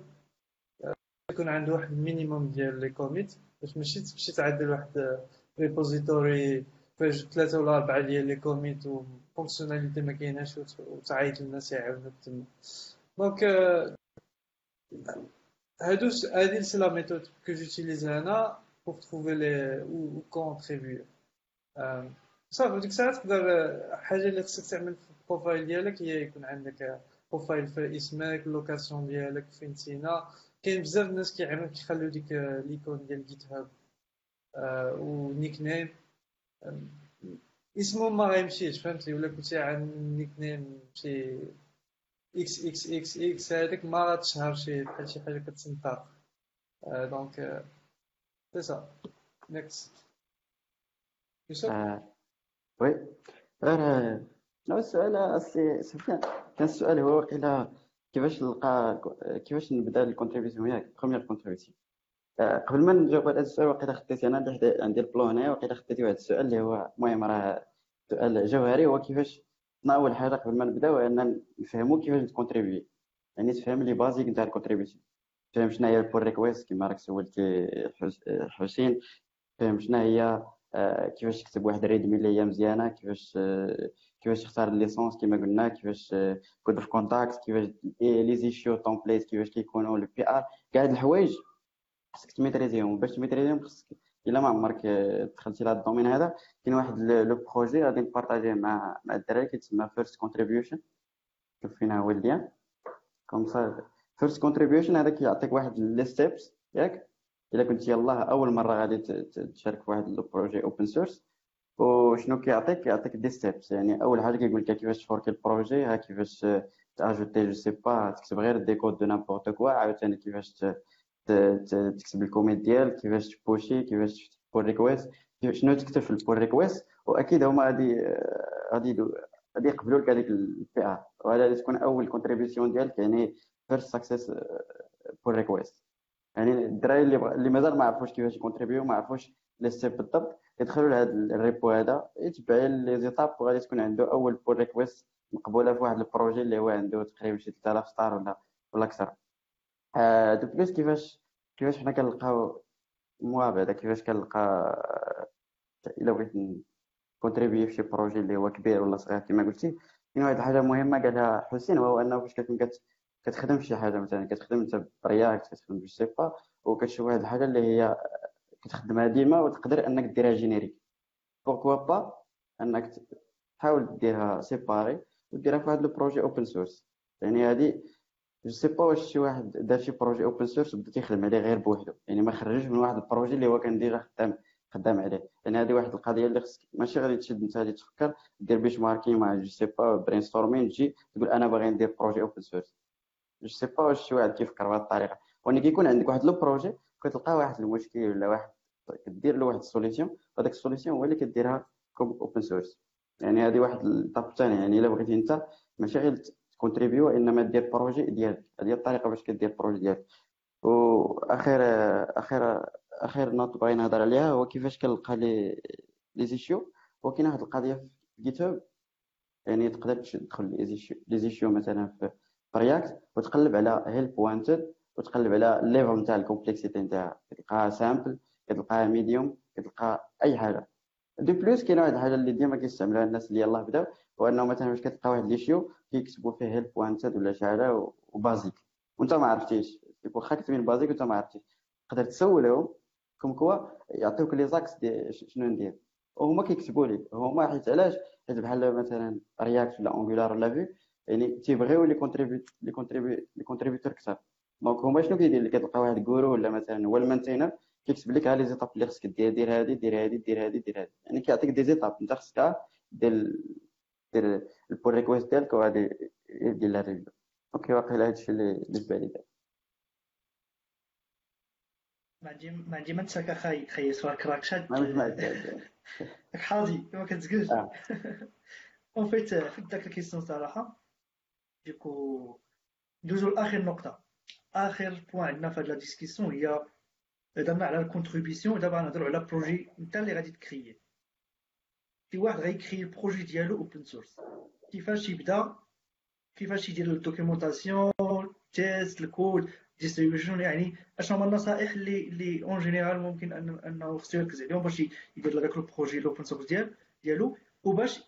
يكون عنده واحد ال minimum ديال les commits باش ماشي تمشي تعدل واحد repository فاش ثلاثة ولا أربعة ديال les commits و fonctionnalité ما كايناش وتعيط للناس يعاونوك تما. donc هادو هادي c'est la méthode que j'utilise هنا بوغ تروفي لي و كونتريبيو صافي ديك الساعة تقدر حاجة اللي خصك تعمل في البروفايل ديالك هي يكون عندك بروفايل في اسمك اللوكاسيون ديالك فين تينا كاين بزاف الناس كيعملوا كيخليو ديك ليكون ديال جيت هاب ونيك نيم اسمهم ما غيمشيش فهمتي ولا كنتي عن نيك نيم شي إكس إكس إكس إكس هذاك ما غاتشهر شي بحال شي حاجة كتسنطر donc c'est ça next يوسف oui أنا السؤال السي سفيان كان السؤال هو واقيلا كيفاش نلقى كيفاش نبدا ال contribution ياك première contribution قبل ما نجاوب على هذا السؤال واقيلا خديتي أنا عندي ال plan هنايا واقيلا خديتي واحد السؤال اللي هو المهم راه سؤال جوهري هو كيفاش اول حاجة قبل ما نبداو ان نفهموا كيفاش نكونتريبيي يعني تفهم les basiques نتاع ال contribution. تفهم شنو هي ال pull request كما راك سولتي حسين. فهم شنو هي آه، كيفاش تكتب واحد ال README اللي هي مزيانة. كيفاش آه، كيفاش تختار ال licence كما قلنا. كيفاش code of conduct. كيفاش les issues template كيفاش كيكونوا ال PR. كاع الحوايج خصك تميتريزيهم. باش تميتريزيهم خصك إلا ما عمرك دخلتي لهذا ال domaine هذا كاين واحد le projet غادي نبارطاجيه مع مع الدراري كيتسمى first contribution شوف فين هو ال lien comme ça first contribution هذا كيعطيك واحد les steps ياك. إلا كنت يلاه أول مرة غادي تشارك في واحد ال projet open source وشنو كيعطيك؟ كيعطيك des steps يعني أول حاجة كيقول لك كيفاش تفوركي ال projet ها كيفاش تأجوتي je sais pas تكتب غير des codes de n'importe quoi عاوتاني كيفاش تكتب ال commit ديالك كيفاش تبوشي كيفاش تكتب request شنو تكتب في ال pull request وأكيد هما غادي غادي غادي يقبلوا لك هذيك الفئة. وهذا غادي تكون أول contribution ديالك يعني first success pull request يعني الدراري اللي اللي مازال ما عرفوش كيفاش يكونتريبيو ما عرفوش les steps بالضبط يدخلوا لهذا ال repo هذا يتبع les étapes وغادي تكون عنده أول pull request مقبولة في واحد ال projet اللي هو عنده تقريبا شي 3000 star ولا ولا أكثر. آه de plus كيفاش كيفاش حنا كنلقاو moi بعدا كيفاش كنلقى إلا بغيت contribuer في شي projet اللي هو كبير ولا صغير كما قلتي كاين واحد الحاجة مهمة قالها حسين وهو أنه فاش كتكون كتخدم شي حاجة مثلا كتخدم انت ب React كتخدم je sais pas وكتشوف واحد الحاجة اللي هي كتخدمها ديما وتقدر أنك ديرها générique pourquoi pas أنك تحاول ديرها séparé وديرها في واحد ال projet open source يعني هذه je sais pas واش شي واحد دار شي projet open source وبدا تيخدم عليه غير بوحدو يعني ما خرجش من واحد ال projet اللي هو كان déjà خدام خدام عليه. يعني هذه واحد القضية اللي خصك ماشي غادي تشد انت غادي تفكر دير بيش ماركين مع je sais pas brainstorming تجي تقول أنا باغي ندير projet open source je sais pas واش شي واحد كيفكر بهذه الطريقة. وإن كيكون عندك واحد le projet كتلقى واحد المشكل ولا واحد كدير له واحد ال solution وهذاك السوليسيون هو اللي كديرها comme open source يعني هذه واحد ال étape الثاني يعني إلا بغيتي أنت ماشي غير ت contribuer إنما دير projet ديالك. هذه الطريقة باش كدير projet ديالك. واخر آخر آخر note بغينا نهضر عليها هو كيفاش كنلقى لي les issues. وكاين واحد القضية في GitHub يعني تقدر تدخل les issues مثلا في React وتقلب على help wanted وتقلب على ال level نتاع ال complexité نتاعها كتلقاها simple كتلقاها medium كتلقى أي حاجة. de plus كاين واحد الحاجة اللي ديما كيستعملوها الناس اللي يلاه بداو هو أنه مثلا فاش كتلقى واحد l'issue كيكتبوا فيه help wanted ولا شي حاجة و basic. وانت ما عرفتيش. واخا كتبين basic وانت ما عرفتيش. تقدر تسولهم comme quoi يعطيوك les axes شنو ندير. وهما كيكتبوا لي هما حيت علاش؟ حيت بحال مثلا React ولا Angular ولا في يعني تيبغيو les contri- les contri- les contributeurs كثر donc هما شنو كيدير اللي كتلقى واحد كورو ولا مثلا هو ال maintainer كيكتب لك ها les étapes اللي خصك دير دير هادي دير هادي دير هادي دير هادي. يعني كيعطيك des étapes انت خصك دير دير البول ريكويست ديالك وغادي يدير لها ريفيو أوكي واقيلا هادشي اللي في بالي ما عندي ما عندي ما نساك اخاي خاي سوار كراكشات ما سمعت حاضي ما كتزقلش اون فيت فيت داك الكيستيون صراحة ديكو دوزو لاخر نقطه اخر بوان عندنا في هاد لا ديسكسيون هي هضرنا على الكونتريبيسيون ودابا غنهضروا على بروجي انت اللي غادي تكريي شي واحد غي créer ال projet ديالو open source كيفاش يبدا كيفاش يدير ال documentation test ال code distribution يعني اشنو هما النصائح اللي اللي en général ممكن ان انه خصو يركز عليهم باش يدير لك ال projet ال open source ديال ديالو وباش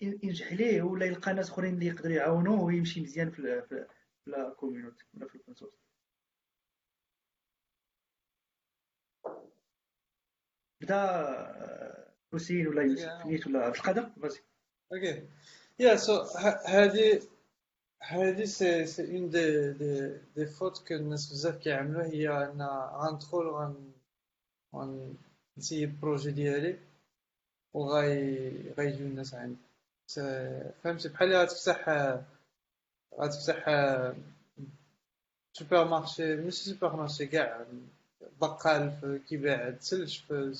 ينجح ليه ولا يلقى ناس اخرين اللي يقدروا يعاونوه ويمشي مزيان في في la community ولا في ال open source بدا حسين ولا يوسف نيت ولا عبد القادر؟ vas-y okay يا سو هذه هذه c'est c'est un des des des fautes que الناس بزاف كيعملوها هي ان غندخل غن غن نسيب projet ديالي وغاي غيجيو الناس عندي فهمتي بحال غتفتح غتفتح supermarché ماشي supermarché كاع بقال كيبيع الثلج في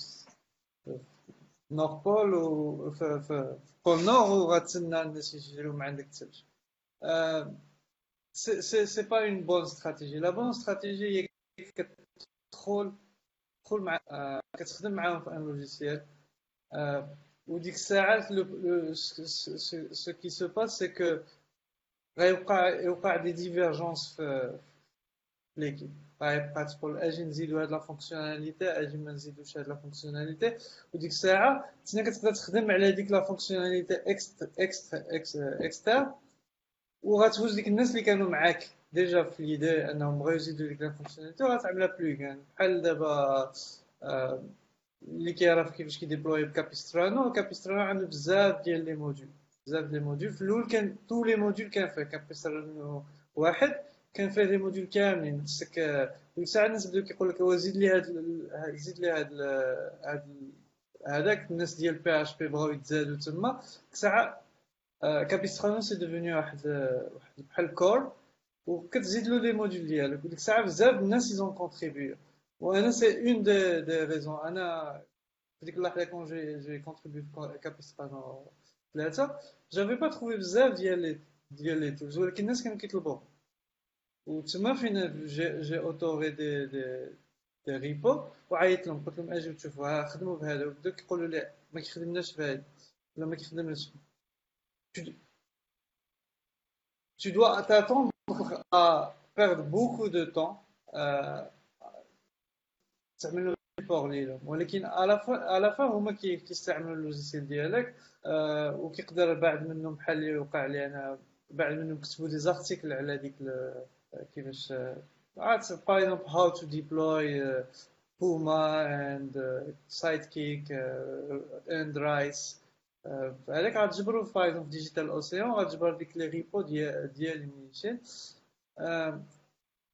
نور بول و في بول نور وغتسنى الناس يشريو من عندك الثلج سي سي با اون بون استراتيجي لا بون استراتيجي هي كتدخل تدخل مع كتخدم معاهم في ان لوجيسيال وديك الساعات سو كي سو باس سي كو غيوقع يوقع دي ديفيرجونس في l'équipe غيبقى تقول أجي نزيدو هاد la fonctionnalité أجي ما نزيدوش هاد la fonctionnalité وديك الساعة تسنى كتبدا تخدم على ديك la fonctionnalité ext- ext- externe وغتوز ديك الناس اللي كانوا معاك déjà في l'idée انهم بغاو يزيدو ديك la fonctionnalité وغتعملها plugin بحال دابا اللي كيعرف كيفاش كي déployer ب Capistrano Capistrano عنده بزاف ديال les modules بزاف ديال les modules في الأول كان tous les modules كان فيه Capistrano واحد كان فيه لي موديول كاملين خصك ديك الساعة الناس بداو كيقول لك زيد لي هاد زيد لي هاد هاد هذاك الناس ديال بي اش بي بغاو يتزادوا تما ديك الساعة كابيسترانو سي دوفوني واحد واحد بحال كور وكتزيد له لي موديول ديالك وديك الساعة بزاف الناس يزون كونتريبيو وأنا سي اون دي دي ريزون أنا في ديك اللحظه كون جي جي كونتريبيو كابيسترانو ثلاثة جافي با تخوي بزاف ديال لي ديال لي تولز ولكن الناس كانوا كيطلبوهم وتما فين جي, جي اوتوري دي دي دي ريبو وعيط لهم قلت لهم اجيو تشوفوا خدموا بهذا وبداو كيقولوا لي ما كيخدمناش بهذا ولا ما كيخدمناش tu dois t'attendre à perdre beaucoup de temps تعمل ريبور ليهم ولكن على على فا هما كيستعملوا اللوجيسيال ديالك وكيقدر بعد منهم بحال اللي وقع لي أنا بعد منهم كتبوا دي زارتيكل على ديك كيفاش عرفت باغ اكزومبل هاو تو ديبلوي بوما اند سايد اند رايس هذاك غتجبرو باغ اكزومبل ديجيتال اوسيون غتجبر ديك لي ريبو ديال ديال ميشيل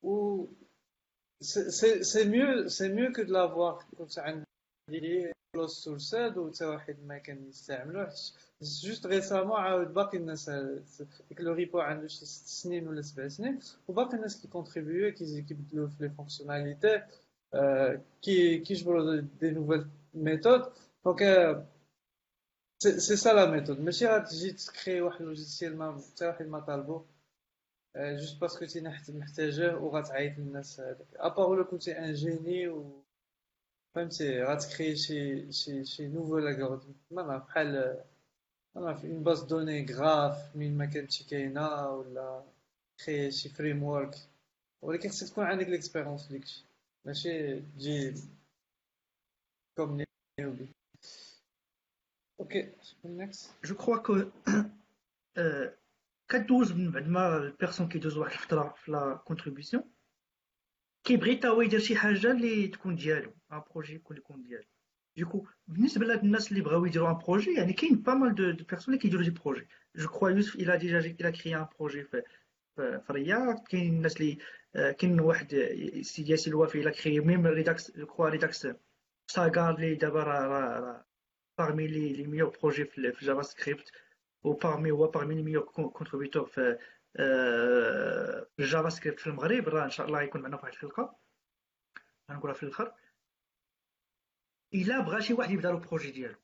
و سي ميو سي ميو كو دو كنت عندي كلوز سورس و حتى واحد ما كان يستعملو juste récemment عاود باقي الناس ديك le repo عنده شي ست سنين ولا سبع سنين وباقي الناس كي contribuer كيبدلو في les fonctionnalités كي كيجبرو des nouvelles méthodes donc c'est ça la méthode ماشي غتجي ت créer واحد logiciel ما حتى واحد ما طالبو juste parce que t'es محتاجه وغتعيط للناس هذاك à part ولا كنتي un génie و فهمتي غت créer شي شي شي nouveau algorithme ما نعرف بحال ما نعرف une base données graphe من ما كانتش كاينة ولا créer شي framework ولكن خصك تكون عندك l'expérience في داكشي ماشي تجي comme newbie okay next je crois كو كدوز من بعد ما ال personne كيدوز واحد الفترة في la contribution كيبغي تا هو يدير شي حاجة اللي تكون ديالو un projet يكون يكون ديالو donc بالنسبة لهاد الناس اللي بغاو يديروا un projet يعني كاين pas mal de, de personnes اللي كيديروا des projets je crois يوسف il a déjà il a créé un projet في في React كاين الناس اللي كاين واحد سيدي ياسين الوافي il a créé même Redux je crois Redux Saga اللي دابا راه parmi les, les meilleurs projets في JavaScript و parmi هو parmi les meilleurs contributeurs في ال JavaScript في المغرب راه ان شاء الله يكون معنا في واحد الحلقة غنقولها في الآخر إلا بغى شي واحد يبدا له projet ديالو.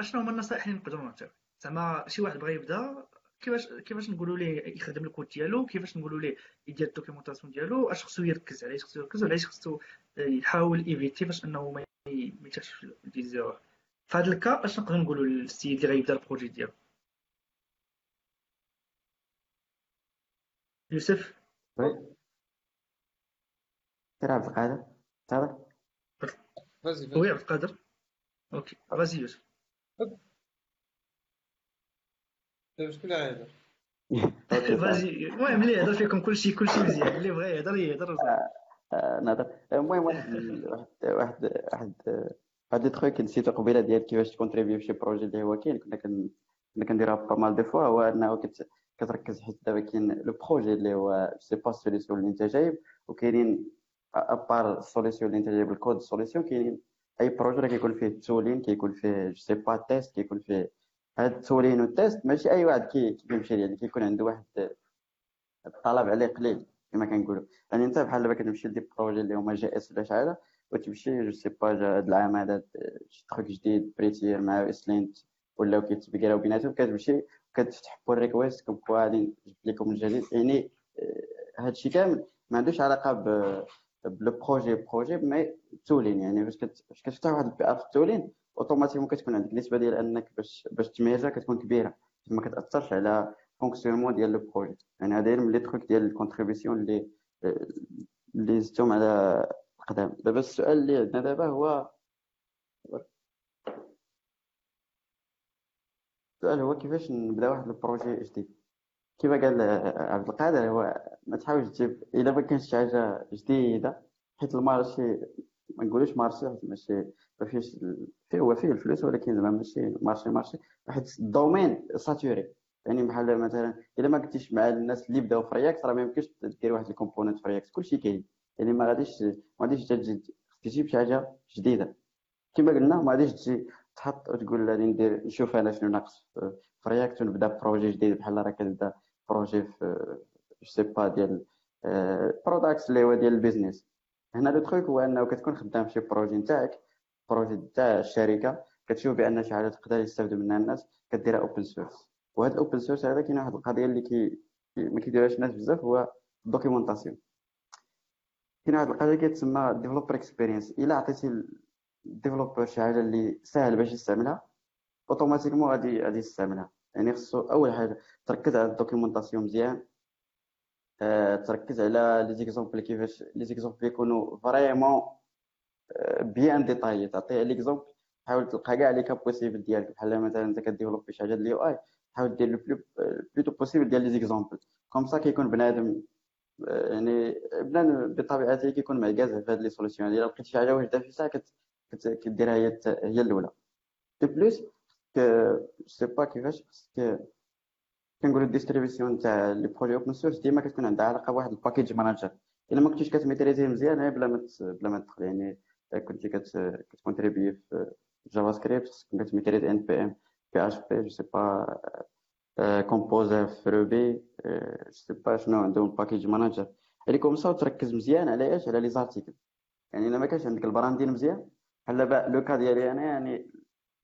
أشنو هما النصائح اللي نقدروا نعطيو؟ زعما شي واحد بغى يبدا كيفاش كيفاش نقولوا ليه يخدم الكود ديالو؟ كيفاش نقولوا ليه يدير ال documentation ديالو؟ أش خصو يركز عليه خصو يركز وعلاش خصو يحاول éviter باش أنه ما يتاش في des erreurs في هذا ال cas أش نقدر نقولوا للسيد اللي غيبدا ال projet ديالو؟ يوسف؟ oui. عبد القادر؟ تفضل. oui عبد القادر okay vas-y يوسف شكون اللي غيهضر vas-y المهم اللي يهضر فيكم كلشي كلشي مزيان اللي بغى يهضر يهضر نهضر المهم واحد واحد واحد واحد دي تخوك نسيتو قبيله ديال كيفاش ت contribuer في شي projet اللي هو كاين كنا كنا كنديرها pas mal de fois هو انه كتركز حيت دابا كاين le projet اللي هو sais pas solution اللي انت جايب وكاينين à part ال solution اللي جايب ال code ال solution كاينين اي projet راه كيكون فيه tooling كيكون فيه je sais pas test كيكون فيه هاد ال tooling وال test ماشي اي واحد كيمشي يعني كيكون عنده واحد الطلب عليه قليل كما كنقولوا يعني انت بحال دابا كتمشي ل des projets اللي هما JS ولا شحال وتمشي je sais pas هاد العام هذا شي truc جديد Prettier مع ESLint ولاو كيتبقراو بيناتهم كتمشي كتفتح pull request comme quoi غادي نجيب لكم الجديد يعني هادشي كامل ما عندوش علاقه ب le projet projet mais tooling يعني فاش كتفتح واحد ال PR في ال tooling automatiquement كتكون عندك نسبة ديال أنك باش باش ت merger ها كتكون كبيرة. ما كتأثرش على fonctionnement ديال le projet. يعني هذا من les trucs ديال ال contribution اللي اللي زدتهم على القدام. دابا السؤال اللي عندنا دابا هو السؤال هو كيفاش نبدأ واحد البروجي جديد؟ كما قال عبد القادر هو ما تحاولش تجيب إلا ما كانش شي حاجة جديدة حيت المارشي ما نقولوش مارشي ماشي ما فيش فيه هو فيه الفلوس ولكن زعما ماشي مارشي مارشي حيت الدومين ساتوري. يعني بحال مثلا إلا ما كنتيش مع الناس اللي بداو في رياكت راه ما يمكنش دير واحد الكومبوننت في رياكت كلشي كاين. يعني ما غاديش ما غاديش تجيب شي حاجة جديدة. كما قلنا ما غاديش تجي تحط وتقول غادي ندير نشوف أنا شنو ناقص في React ونبدأ projet جديد بحال راه كتبدأ projet في sais pas ديال product اللي هو ديال ال business هنا le truc هو انه كتكون خدام في شي projet نتاعك projet تاع الشركة كتشوف بان شي حاجة تقدر يستافدوا منها الناس كديرها open source وهذا ال open source هذا كاين واحد القضية اللي كي ما كيديرهاش الناس بزاف هو ال documentation كاين واحد القضية كتسمى developer experience الا عطيتي ال developer شي حاجة اللي ساهل باش يستعملها automatiquement غادي غادي يستعملها يعني خصو أول حاجة تركز على ال documentation مزيان. أه تركز على les exemples كيفاش les exemples يكونوا vraiment bien détaillés تعطيه l'exemple حاول تلقى كاع les cas possibles ديالك. بحال مثلا انت ك développer شي حاجة ديال ال UI حاول دير le plus tôt possible ديال les exemples. comme ça كيكون بنادم يعني بنادم بطبيعته كيكون معكاز في هاد les solutions إلا لقيت شي حاجة واحدة في ساعة كديرها هي هي الأولى. de plus sais pas كيفاش كنقولوا ال distribution تاع les projets open source ديما كتكون عندها علاقه بواحد ال package manager الا ما كنتيش كت maîtriser ه مزيان بلا ما بلا ما تدخل يعني كنتي كت contribuer في JavaScript كت maîtrise npm PHP je sais pas Composer في Ruby je sais pas شنو عندهم package manager يعني comme ça تركز مزيان على إيش على les articles يعني الا ما كانش عندك ال branding مزيان بحال le cas ديالي أنا يعني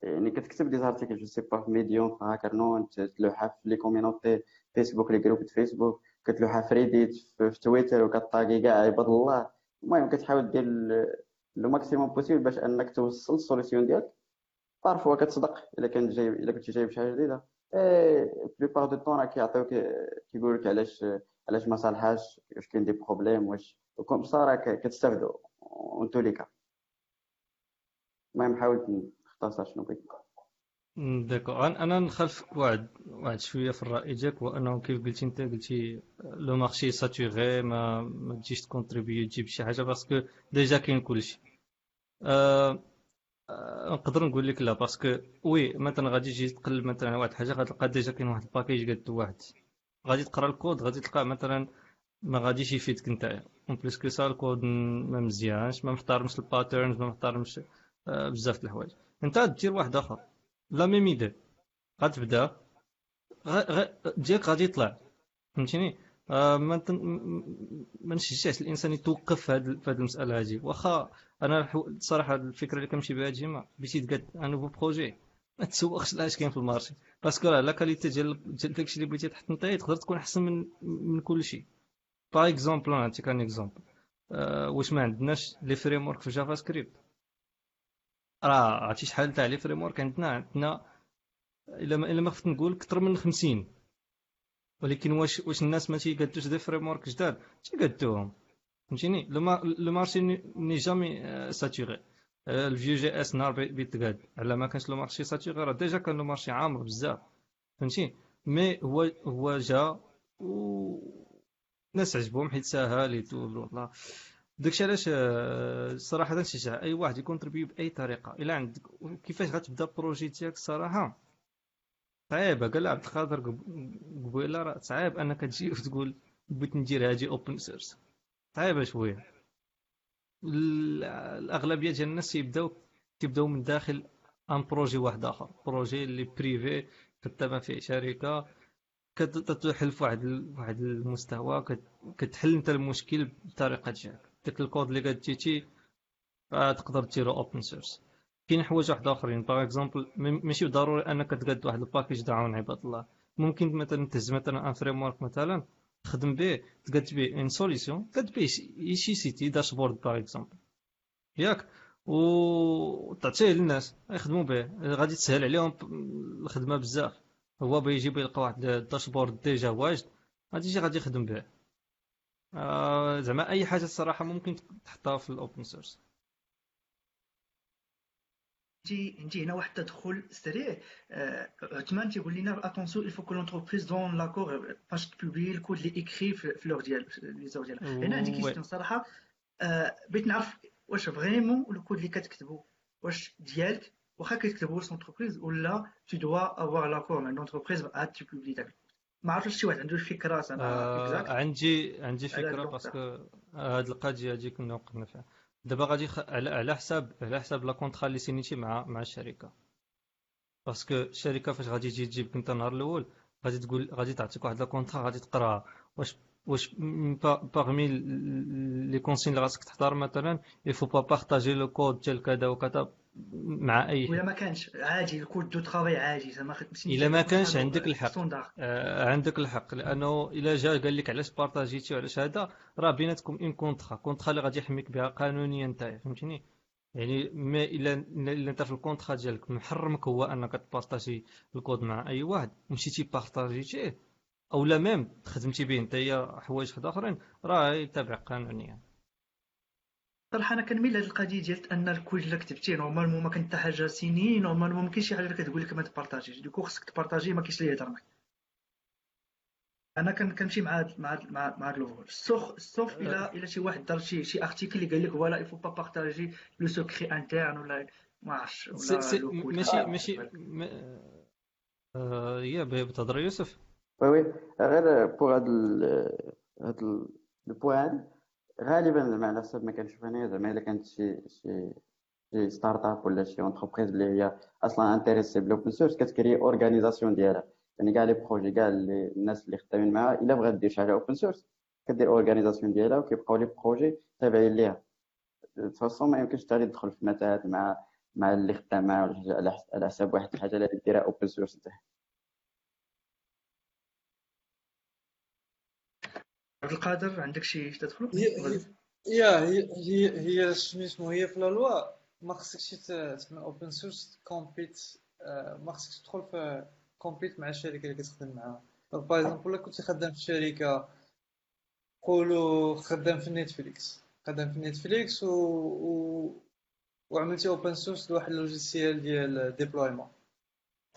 يعني كتكتب des articles je sais pas في Medium في Hacker Noon تلوحها في les community Facebook les groupes Facebook كتلوحها في Reddit في تويتر وك taguer كاع عباد الله المهم كتحاول دير le maximum possible باش انك توصل ال solution ديالك. parfois كتصدق. إلا كنت جايب إلا كنتي جايب شي حاجة جديدة. plupart du temps راه كيعطيوك كيقول لك علاش علاش ما صالحاش واش كاين des problèmes واش و comme ça راه en tous les cas المهم حاولت نختصر شنو بغيت d'accord أنا نخالف واحد واحد شوية في الرأي ديالك هو انه كيف قلتي أنت قلتي le marché saturé ما ما تجيش ت contribuer تجيب شي حاجة parce que déjà كاين كلشي. أه نقدر نقول لك لا parce que oui مثلا غادي تجي تقلب مثلا واحد الحاجة غتلقى déjà كاين واحد ال package قد واحد. غادي تقرأ الكود غادي تلقى مثلا ما غاديش يفيدك نتايا en plus que ça ال code ما مزيانش ما محترمش ال patterns ما محترمش بزاف د الحوايج. انت دير واحد آخر. la même idée. غتبدا ديالك غادي يطلع. فهمتيني؟ آه ما ما نشجعش الإنسان يتوقف في هذه المسألة هذه واخا أنا الصراحه الفكرة اللي كنمشي بها ديما بغيتي تقاد un nouveau projet ما تسوقش لاش كاين في ال marché. parce que راه la qualité ديال داكشي اللي بغيتي تحط انت تقدر تكون أحسن من من كل شيء. par exemple نعطيك un exemple آه واش ما عندناش les frameworks في JavaScript راه عرفتي شحال تاع les frameworks عندنا عندنا إلا ما إلا ما خفت نقول أكثر من 50 ولكن واش واش الناس ما تيقادوش des frameworks جداد؟ تيقادوهم فهمتيني؟ le marché n'est jamais saturé. ال Vue.js نهار بيتقاد على ما كانش le marché saturé راه déjà كان le marché عامر بزاف. فهمتي mais هو هو جا و الناس عجبهم حيت ساهل والله. داكشي علاش الصراحه نشجع أي واحد ي contribuer بأي طريقة. إلا عندك كيفاش غتبدأ ال projet ديالك الصراحه صعيبة. قال عبد القادر قبيلة راه صعيب أنك تجي وتقول بغيت ندير هادي open source صعيبة شوية. الأغلبية ديال الناس تيبداو تيبداو من داخل un projet واحد آخر. projet اللي privé كتابع فيه شركة كتحل في واحد واحد المستوى كتحل أنت المشكل بطريقة ديالك داك الكود اللي كتجيتي تقدر ديرو open source كاين حوايج واحد آخرين par exemple ماشي ضروري أنك تقاد واحد ال package دعون عباد الله. ممكن مثلا تهز مثلا un framework مثلا تخدم به تقاد به une solution تقاد به شي petit dashboard par exemple ياك؟ و تعطيه للناس يخدموا به. غادي تسهل عليهم الخدمة بزاف. هو بغى يجيب يلقى واحد ال dashboard déjà واجد غادي يجي غادي يخدم به. آه زعما أي حاجة الصراحة ممكن تحطها في ال open source نجي نجي هنا واحد التدخل سريع. عثمان تيقول لنا attention il faut que l'entreprise donne l'accord. فاش ت publier ال code اللي écrit في l'heure ديال les heures ديالها. هنا عندي question صراحة. بغيت نعرف واش vraiment ال code اللي كتكتبو واش ديالك واخا كتكتبو l'entreprise ولا tu dois avoir l'accord. من l'entreprise عاد ت publier داك ما عرفتش شي واحد عنده الفكرة أنا آه عندي عندي فكرة parce que هاد القضية هادي كنا وقفنا فيها. دابا غادي خ... على على حساب على حساب la contrat اللي signé تي مع مع الشركة. parce que الشركة فاش غادي تجي تجيبك انت النهار الأول غادي تقول غادي تعطيك واحد la contrat غادي تقرأها. واش واش parmi les consignes اللي خاصك تحضر مثلا faut pas partager le code ديال كذا وكذا. مع أي ولا ما كانش عادي ال code de travail عادي زعما الا ما كانش عندك الحق. آه عندك الحق. لأنه إلا جا قال لك علاش partagé تي وعلاش هذا راه بيناتكم un contrat contrat اللي غادي يحميك بها قانونيا نتايا فهمتيني يعني ما إلا إلا أنت في ال contrat ديالك محرمك هو أنك ت partager ال code مع أي واحد. مشيتي partagé تيه أو لا même خدمتي به نتايا حوايج آخرين راه يتبع قانونيا. صراحة أنا كنميل لهاد القضية ديال أن الكود اللي كتبتيه normalement ما كان حتى حاجة signé normalement ما كاينش شي حاجة اللي كتقول لك ما ت partager ش. donc خصك ت partager ما كاينش اللي يهضر معاك. أنا كنمشي مع مع مع مع هاد sur sauf إلى إلى شي واحد دار شي شي article اللي قال لك voilà il faut pas partager le secret interne ولا ما عرفتش ولا ماشي ماشي يا بتهضر يوسف. oui oui. غير pour هاد هاد ال point غالبا زعما على حسب ما كنشوف أنا زعما إلا كانت شي شي شي start-up ولا شي entreprise اللي هي أصلا intéressée بال open source كت créer organisation ديالها. يعني كاع les projets كاع الناس اللي خدامين معاها إلا بغات دير شي حاجة open source كدير organisation ديالها وكيبقاو les projets تابعين ليها. toute façon ما يمكنش تاني تدخل في متاهات مع مع اللي خدام معاه على حساب واحد الحاجة اللي ديرها open source نتاعها عبد القادر عندك شي تدخل؟ يا هي هي هي سميتو هي في la loi ما خصكش تعمل open source compete ما خصكش تدخل في compete مع الشركة اللي كتخدم معاها. donc par exemple كنت خدام في شركة قولوا خدام في Netflix خدام في Netflix و, و... وعملتي open source لواحد ال logiciel ديال déploiement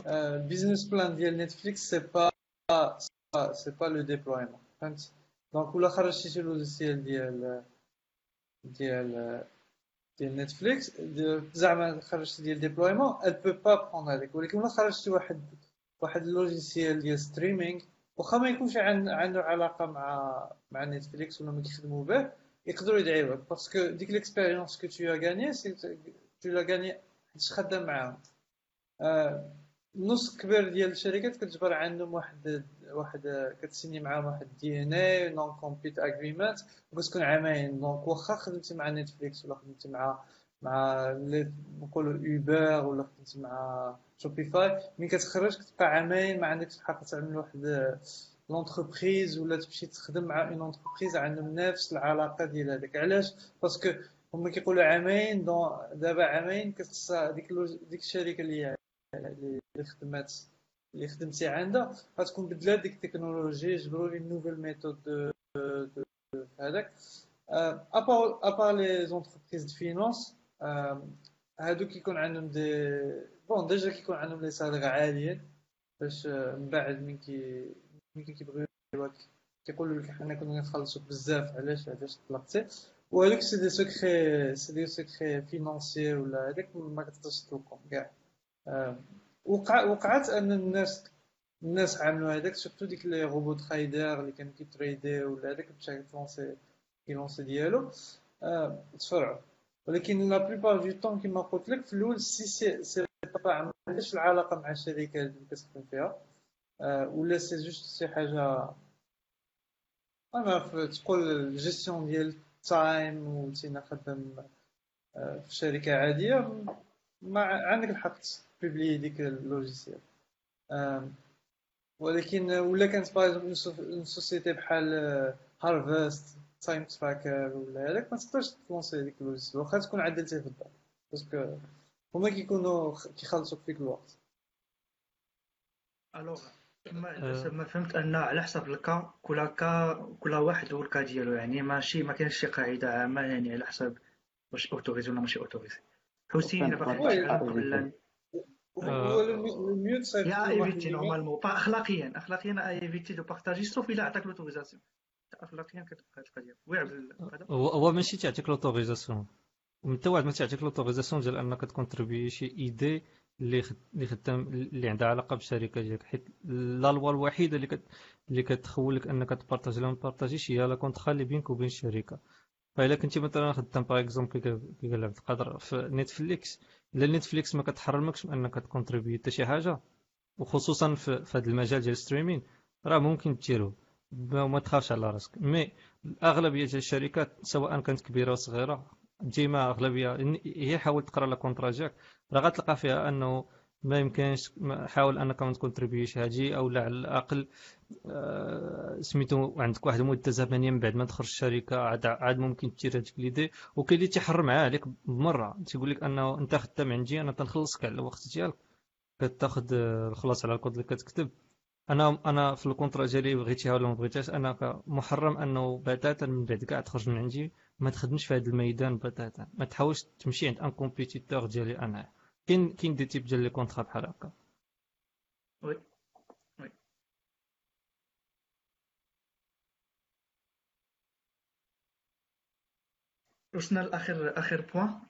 ال business plan ديال Netflix c'est pas c'est pas le déploiement فهمت؟ donc ولا خرجتي شي logiciel ديال ديال ديال نتفليكس زعما خرجتي ديال déploiement il peut pas prendre هذيك ولكن ولا خرجتي واحد واحد ال logiciel ديال streaming واخا ما يكونش عنده علاقة مع مع نتفليكس ولا ما كيخدموا به يقدروا يدعيوك. parce que ديك l'expérience que tu gagnes tu la gagnes حيت خدام معاهم. نص كبير ديال الشركات كتجبر عندهم واحد واحد كت signer معاهم واحد NDA non-compete agreement وكتكون عامين. donc واخا خدمتي مع نتفليكس ولا خدمتي مع مع نقولوا اوبر ولا خدمتي مع شوبيفاي ملي كتخرج كتبقى عامين ما عندكش الحق تعمل واحد l'entreprise ولا تمشي تخدم مع une entreprise عندهم نفس العلاقة ديال هذاك. علاش؟ parce que هما كيقولوا عامين دابا عامين كتخص ديك ديك الشركة اللي اللي خدمات اللي خدمتي عندها غتكون بدلات ديك التكنولوجي جبروا les nouvelles méthodes هذاك. à part les entreprises de finance هادو كيكون عندهم des bons déjà كيكون عندهم les salaires عاليين باش من بعد من كي من كيبغيو كيقولوا لك حنا كنا نخلصوك بزاف علاش؟ علاش طلقتي وهذوك سي دي سكري سي دي سكري فينونسيي ولا هذاك ما كتقدرش تطلقهم كاع. وقع وقعت أن الناس الناس عملوا هذاك سورتو ديك لي روبو تريدر اللي كانوا كيتريدي ولا هذاك مشى كيلونسي كيلونسي ديالو آه تفرعوا. ولكن لا بليبار دو طون كيما قلت لك في الأول سي سي سي ما عندهاش العلاقة مع الشركة اللي كتخدم فيها آه ولا سي جوست شي حاجة أنا تقول ال gestion ديال ال time وتينا خدام في شركة عادية ما عندك الحق. publier ديك ال logiciel. ولكن ولا كانت par une société بحال هارفست تايم تراكر ولا هذاك ما تقدرش ت lancer ديك ال logiciel. واخا تكون عدلتي في الدار. parce que هما كيكونوا كيخلصوك فيك الوقت. الوغ ما فهمت أن على حسب الكا كل كا كل واحد والكا ديالو. يعني ماشي ما كاينش شي قاعدة عامة يعني على حسب واش أوتوريزي ولا ماشي أوتوريزي. حسين باغي قبل يا إيفيتي نورمالمون. اخلاقيا اخلاقيا إيفيتي دو بارطاجي سوف الا عطاك لوتوريزاسيون اخلاقيا كتبقى هاد القضية هو هو ماشي تعطيك لوتوريزاسيون انت واحد ما تعطيك لوتوريزاسيون ديال أنك تكونتريبي شي إيدي اللي اللي خدام اللي عندها علاقة بالشركة ديالك. حيت la loi الوحيدة اللي كت... اللي كتخولك أنك ت partager ولا ما ت partager ش هي le contrat اللي بينك وبين الشركة. فإلا كنتي مثلا خدام par exemple كي قال عبد القادر في نتفليكس الا نتفليكس ما كتحرمكش من أنك ت contribuer حتى شي حاجة وخصوصا في, هذا المجال ديال streaming راه ممكن ديرو وما تخافش على راسك. mais اغلبيه ديال الشركات سواء كانت كبيرة أو صغيرة ديما أغلبية هي حاول تقرأ le contrat جاك. راه غتلقى فيها أنه ما يمكنش حاول أنك ما ت contribuer وش هادي أو على الأقل آه سميتو عندك واحد المدة زمنية من بعد ما تخرج الشركة عاد عاد ممكن ت share هذيك l'idée وكاين اللي تيحر معاه عليك بمرة. تيقول لك أنه أنت خدام عندي أنا تنخلصك على الوقت ديالك. كتاخذ الخلاص على الكود اللي كتكتب. أنا أنا في ال contrat ديالي بغيتيها ولا ما بغيتهاش أنا محرم أنه بتاتا من بعد كاع تخرج من عندي ما تخدمش في هذا الميدان بتاتا. ما تحاولش تمشي عند un compétiteur ديالي أنا. كاين كاين des types ديال les contrats بحال هكا. oui oui. وصلنا لاخر اخر point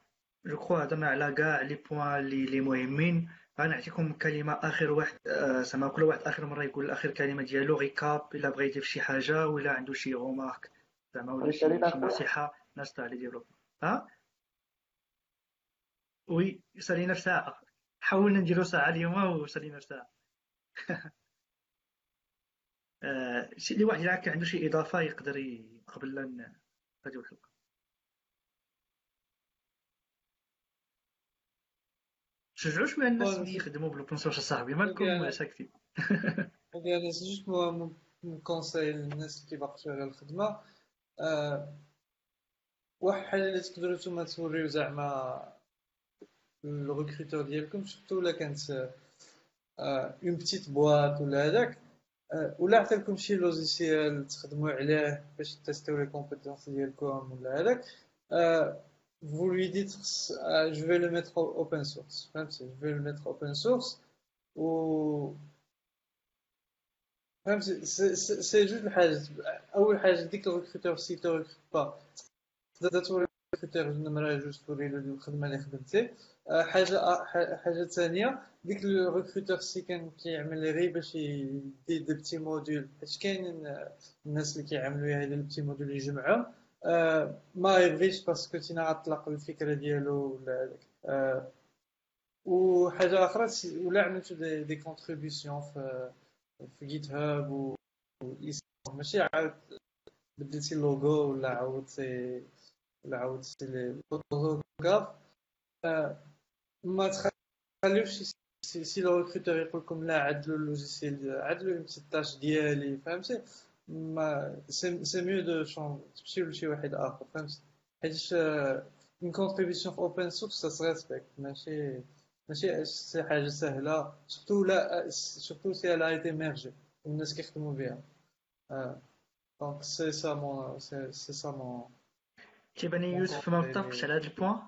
je crois هضرنا على كاع les points اللي لي مهمين. غنعطيكم كلمة اخر واحد زعما كل واحد آخر مرة يقول اخر كلمة ديالو récap إلا بغى يضيف شي حاجة ولا عنده شي remarque زعما ولا شي نصيحة ناس تاع les develop ها؟ oui سالينا في ساعة. حاولنا نديرو ساعة اليوم وسالينا في ساعة. آه، شي واحد يلعب عنده شي إضافة يقدر قبل لا نبداو الحلقة شجعوا شوية الناس اللي يخدموا بال open source صاحبي مالكم؟ ساكتين؟ يعني juste conseil للناس اللي كيبقاو شغال الخدمة. آه، واحد الحاجة اللي تقدروا نتوما توريو زعما recruteur ديالكم surtout الا كانت une petite boîte ولا هذاك ولا عطى لكم شي logiciel تخدموا عليه باش ت tester يو les compétences ديالكم ولا هذاك vous lui dites je vais le mettre open source فهمتي je vais le mettre open source و فهمتي سي جوج الحاجات اول حاجة ديك الريكروتور سي تو ريكروت با تقدر توري الريكروتور النمره جوج توري له الخدمه اللي خدمتي حاجة حاجة ثانية ديك الريكروتور سي كان كيعمل غير باش يدير دي بتي موديول حيت كاين الناس اللي كيعملوا هاد البتي موديول يجمعهم ما يبغيش باسكو تينا غطلق الفكرة ديالو ولا هذاك وحاجه أخرى ولا عملتو des, des contributions في في GitHub و ماشي عاود بدلتي اللوغو ولا عاودتي ولا عاودتي لوغوغاف ما تخليوش سي le recruteur يقول لكم لا عدلوا ال logiciel عدلوا une tâche ديالي فهمتي mais c'est mieux de changer تمشيو لشي واحد اخر فهمتي حيت une contribution في open source ça se respecte ماشي ماشي شي حاجة سهله surtout la, surtout si elle a été mergée والناس كيخدموا بها donc c'est ça mon, c'est ça mon كيبان يوسف ما متفقش على هاد ال point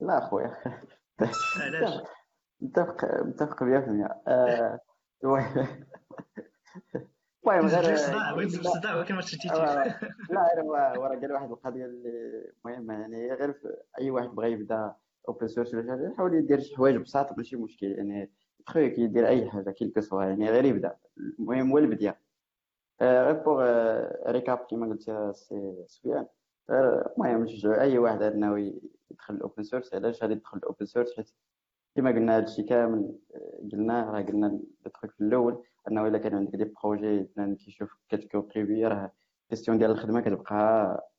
لا أخويا. علاش؟ متفق متفق 100% آه، المهم غير صداع بغيت صداع ولكن ما شتيتيش لا أنا ورا قال واحد القضية اللي مهمة يعني غير أي واحد بغى يبدأ open source ولا حاجة يحاول يدير شي حوايج بساطه ماشي مشكل يعني truc يدير أي حاجة qui soit يعني غير يبدأ. المهم هو البداية. آه، غير pour récap كيما قلت c'est المهم نشجعوا أي واحد ناوي يدخل ال open source علاش غادي يدخل ال open source حيت كما قلنا هادشي كامل قلنا راه قلنا ال truc في الأول أنه إلا كان عندك des projets بنادم كيشوف كت contribuer راه question ديال الخدمة كتبقى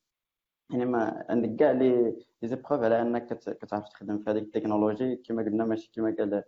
يعني ما عندك كاع les les épreuves على أنك كتعرف تخدم في هذيك التكنولوجي. كما قلنا ماشي كما قال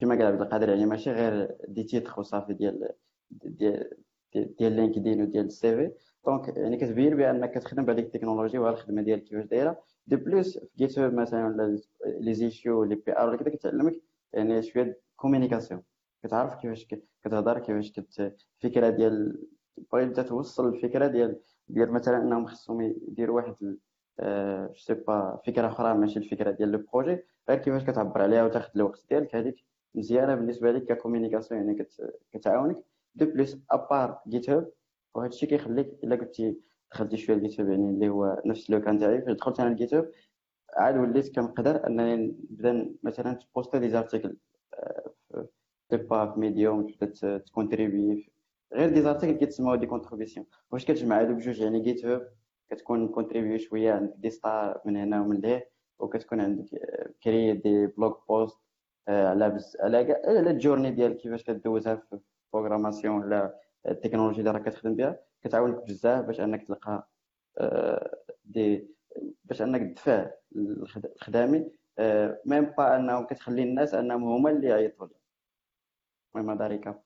كما قال عبد القادر يعني ماشي غير des titres وصافي ديال ديال ديال LinkedIn وديال ال CV. donc يعني كتبين بأنك كتخدم بهذيك التكنولوجيا وهذه الخدمة ديالك كيفاش دايرة. de plus في Git مثلا les issues les PR كذا كتعلمك يعني شوية communication كتعرف كيفاش كتهضر كيفاش كت الفكرة ديال بغيت توصل الفكرة ديال ديال مثلا إنهم خصهم يديروا واحد je sais pas فكرة أخرى ماشي الفكرة ديال le projet غير كيفاش كتعبر عليها وتاخذ الوقت ديالك. هذيك مزيانة بالنسبة لك ك communication يعني كتعاونك. de plus à part GitHub وهذا الشيء كيخليك إلا كنتي دخلتي شوية ال GitHub يعني اللي هو نفس le cas تاعي فاش دخلت أنا ال GitHub عاد وليت كنقدر أنني نبدأ مثلا ت poster des articles في ba في Medium تبدا ت contribuer. غير des articles كيتسموا des contributions واش كتجمع هادو بجوج؟ يعني GitHub كتكون contribué شوية عندك des stars من هنا ومن لهيه وكتكون عندك créé des blog posts على على على ال journey ديال كيفاش كدوزها في programmation ولا التكنولوجيا اللي راك كتخدم بها كتعاونك بزاف باش أنك تلقى دي باش أنك تدفع الخدامي. même pas انهم كتخلي الناس أنهم هما اللي يعيطوا لك المهم هذا. récap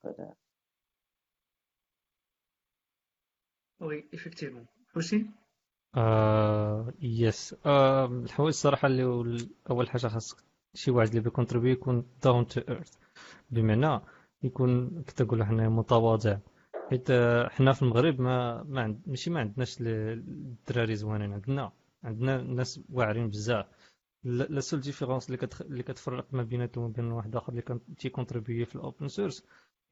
oui effectivement. حسين؟ آه yes آه الحوايج الصراحة اللي أول حاجة خاص شي واحد اللي بي contribuer يكون down to earth بمعنى يكون كي تقول حنا متواضع. حيت حنا في المغرب ما ما عند ماشي ما عندناش الدراري زوينين عندنا عندنا ناس واعرين بزاف. la seule différence اللي كتخ... اللي كتفرق ما بيناتهم وبين واحد آخر اللي كان تي contribuer في ال open source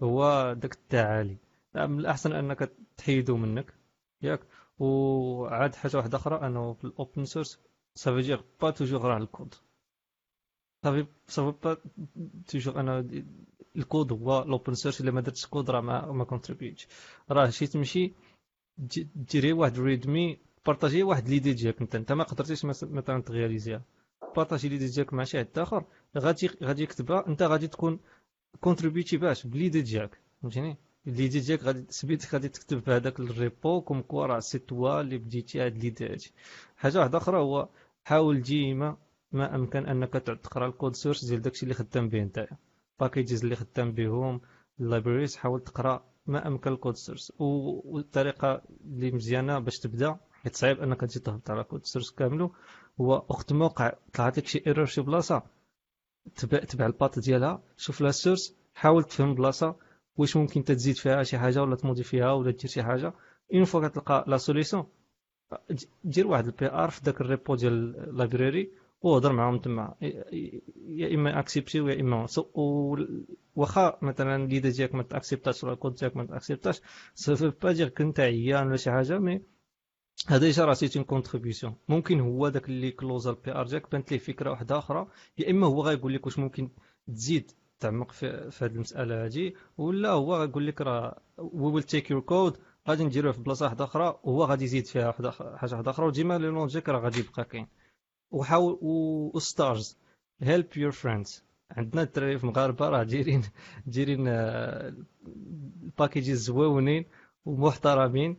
هو داك التعالي. من الأحسن أنك تحيدو منك ياك. وعاد حاجة واحدة أخرى أنه في ال open source ça veut dire pas toujours راه الكود صافي صافي با toujours أنا الكود هو ال open source الا ما درتش كود راه ما ما contribuéتش راه شي تمشي ديري واحد README partager واحد l'idée ديالك انت انت ما قدرتيش مثلا ت réaliserها partager l'idée ديالك مع شي حد اخر غادي غادي يكتبها انت غادي تكون contributé باش ب l'idée ديالك فهمتيني ال l'idée ديالك غادي سبيت غادي تكتب في هذاك ال repo comme quoi راه c'est toi اللي بديتي هاد l'idée هادي حاجة واحدة أخرى هو حاول ديما ما امكن انك تقرا ال code source ديال داكشي اللي خدام به نتايا packages اللي خدام بهم ال libraries حاول تقرأ ما أمكن ال code source والطريقة اللي مزيانة باش تبدأ حيت صعيب أنك تجي تهبط على code source كاملو هو وقت موقع طلعت لك شي error شي بلاصة تبع تبع ال path ديالها شوف la source حاول تفهم بلاصة واش ممكن تزيد فيها شي حاجة ولا ت modifierها ولا دير شي حاجة. une fois كتلقى la solution دير واحد ال PR في داك ال repo ديال ال library وهضر معاهم تما. يا إما accepté ويا إما واخا مثلا l'idée ديالك ما ت acceptاتش ولا الكود ديالك ما تاكسبتاش سوف با دير كنت عيان ولا شي حاجة mais هذا déjà راه c'est une contribution ممكن هو داك اللي close ال PR ديالك بانت ليه فكرة واحدة أخرى. يا إما هو غايقول لك واش ممكن تزيد تعمق في, في هذه المسألة هذه ولا هو غايقول لك راه we will take your code غادي نديروه في بلاصة واحدة أخرى وهو غادي يزيد فيها حاجة واحدة أخرى وديما لو لونجيك راه غادي يبقى كاين. وحاول وستارز هيلب يور فريندز عندنا الدراري في المغاربه راه دايرين دايرين الباكيجي زويونين ومحترمين.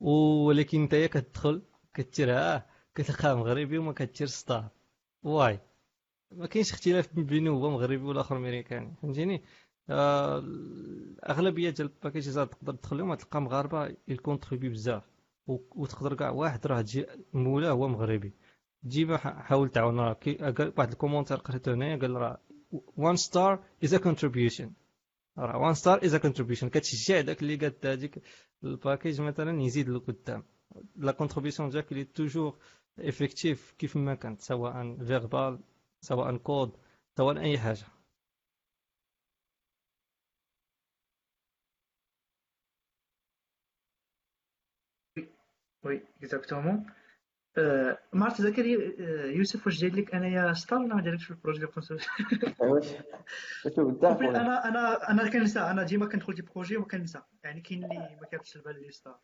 ولكن انت كتدخل كتير آه كتلقاه مغربي وما كتير ستار واي ما كاينش اختلاف بينه هو مغربي ولا آخر أمريكاني. فهمتيني؟ آه الأغلبية ديال ال packages تقدر تدخلهم تلقى مغاربة ي contribuer بزاف. وتقدر كاع واحد راه مولاه هو مغربي. ديما حاول تعاون راه واحد ال commentaire قريتو هنايا قال راه one star is a contribution. راه one star is a contribution. كتشجع داك اللي قاد هذيك ال package مثلا يزيد لقدام. la contribution ديالك اللي toujours effective كيف ما كانت سواء verbale سواء كود سواء أي حاجة. oui exactement ما عرفت زكريا يوسف واش جاي لك؟ أنايا star ولا ما جايلكش في ال projet ديال console واش أنا أنا أنا كنسى أنا ديما كندخل des projets وكنسى يعني كاين اللي ما كيردش البال les stars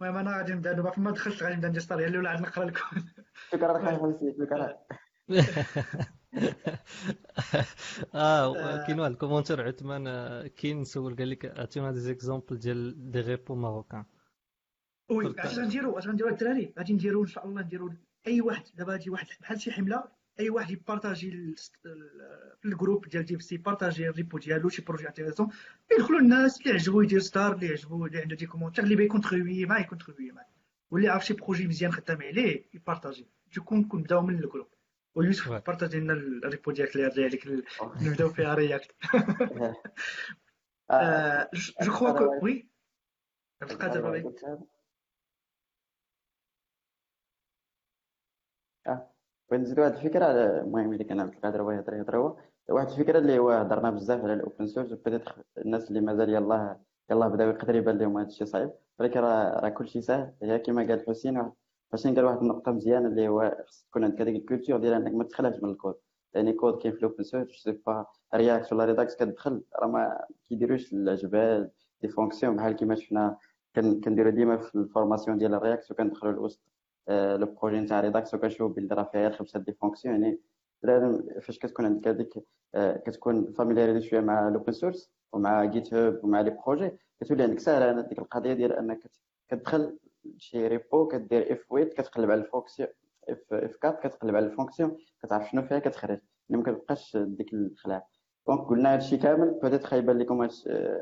المهم أنا غادي نبدا. دابا فين ما دخلت غادي نبدا ندير star يلا ولا عاد نقرا لكم. شكرا لك شكرا. آه كاين واحد ال commentaire عثمان كاين سول قال لك عطينا des exemples ديال des repos marocains oui اش غنديرو اش غنديرو الدراري غادي نديرو إن شاء الله نديرو أي واحد دابا غادي واحد بحال شي حملة أي واحد ي partager في ال groupe ديال DevC ي partager ال repo ديالو شي projet intéressant. يدخلوا الناس اللي عجبو يدير star اللي عجبو اللي عنده des commentaires اللي ي contribuer معاه ي contribuer معاه واللي عارف شي بروجي مزيان خدام عليه يبارطاجي. تكون كون بداو من الجروب. ويوسف بارطاجي لنا الريبو ديالك اللي رجع عليك نبداو فيها رياكت جو كخوا كو وي عبد القادر بغيت نزيد واحد الفكرة على المهم اللي كان عبد القادر بغا يهضر يهضر هو. واحد الفكرة اللي هو هضرنا بزاف على الاوبن سورس وبدات الناس اللي مازال يلاه يلاه بداو يقدر يبان لهم هذا الشيء صعيب. ولكن راه راه كلشي ساهل. هي كما قال حسين حسين قال واحد النقطة مزيانة اللي هو خص تكون عندك هذيك ال culture ديال إنك ما تخلعش من الكود يعني كود كاين في ال open source c'est pas React ولا Redux كتدخل راه ما كيديروش الجبال des fonctions بحال كيما شفنا كنديروا ديما في ال formation ديال ال React وكندخلوا الوسط le projet نتاع Redux وكنشوف بلي راه فيها خمسه des fonctions يعني فاش كتكون عندك هذيك كتكون familiarisé شوية مع ال open source ومع GitHub ومع les projets كتولي عندك ساهلة ديك القضية ديال أنك كتدخل شي repo كدير F 8 كتقلب على ال fonction F F 4 كتقلب على ال fonction كتعرف شنو فيها كتخرج. يعني ما كتبقاش ديك الخلاع donc قلنا هادشي كامل peut-être يبان لكم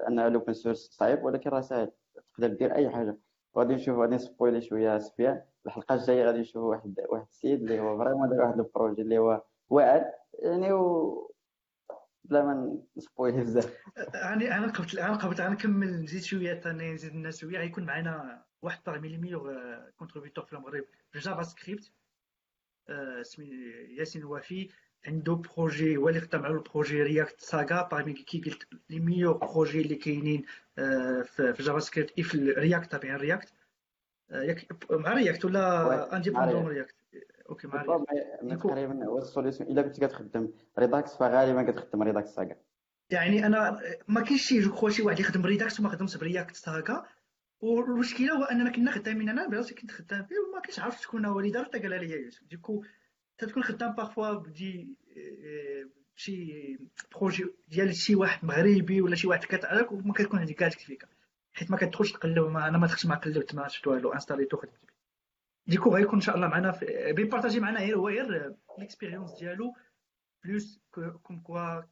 أن ال open source صعيب ولكن راه ساهل. تقدر دير أي حاجة. وغادي نشوف غادي ن spoiler شوية سفيان الحلقة الجاية غادي نشوفوا واحد واحد السيد اللي هو vraiment دار واحد ال projet اللي هو واعر. يعني و بلا ما ن spoiler بزاف. يعني أنا قبل أنا قبل غنكمل نزيد شوية ثاني نتيزي الناس شوية. غيكون معنا واحد parmi les meilleurs في المغرب. في JavaScript. سميتو ياسين الوافي عنده projet هو اللي خدم على ال projet React Saga parmi كي قلت les meilleurs projets اللي كاينين في JavaScript في React تابعين رياكت ياك مع React ولا indépendant React OK مع React تقريبا هو ال solution إلا كنت كتخدم Redux فغالبا كتخدم Redux Saga يعني أنا ما كاينش شي شي واحد يخدم Redux وما خدمش ب React Saga والمشكلة هو أننا كنا خدامين أنا براسي كنت خدام فيه وما كنتش عارف شكون هو اللي دار حتى قالها لي يوسف. du coup تكون خدام parfois ب des شي projet ديال شي واحد مغربي ولا شي واحد كتعرف وما كتكون عندك كاع الفكرة حيت ما كتدخلش تقلب ما أنا ما دخلتش ما قلبت ما شفت والو انستاليتو خدمت به ديكو غيكون إن شاء الله معنا بيبارطاجي معنا غير هو غير ليكسبيريونس ديالو بلوس كوم كوا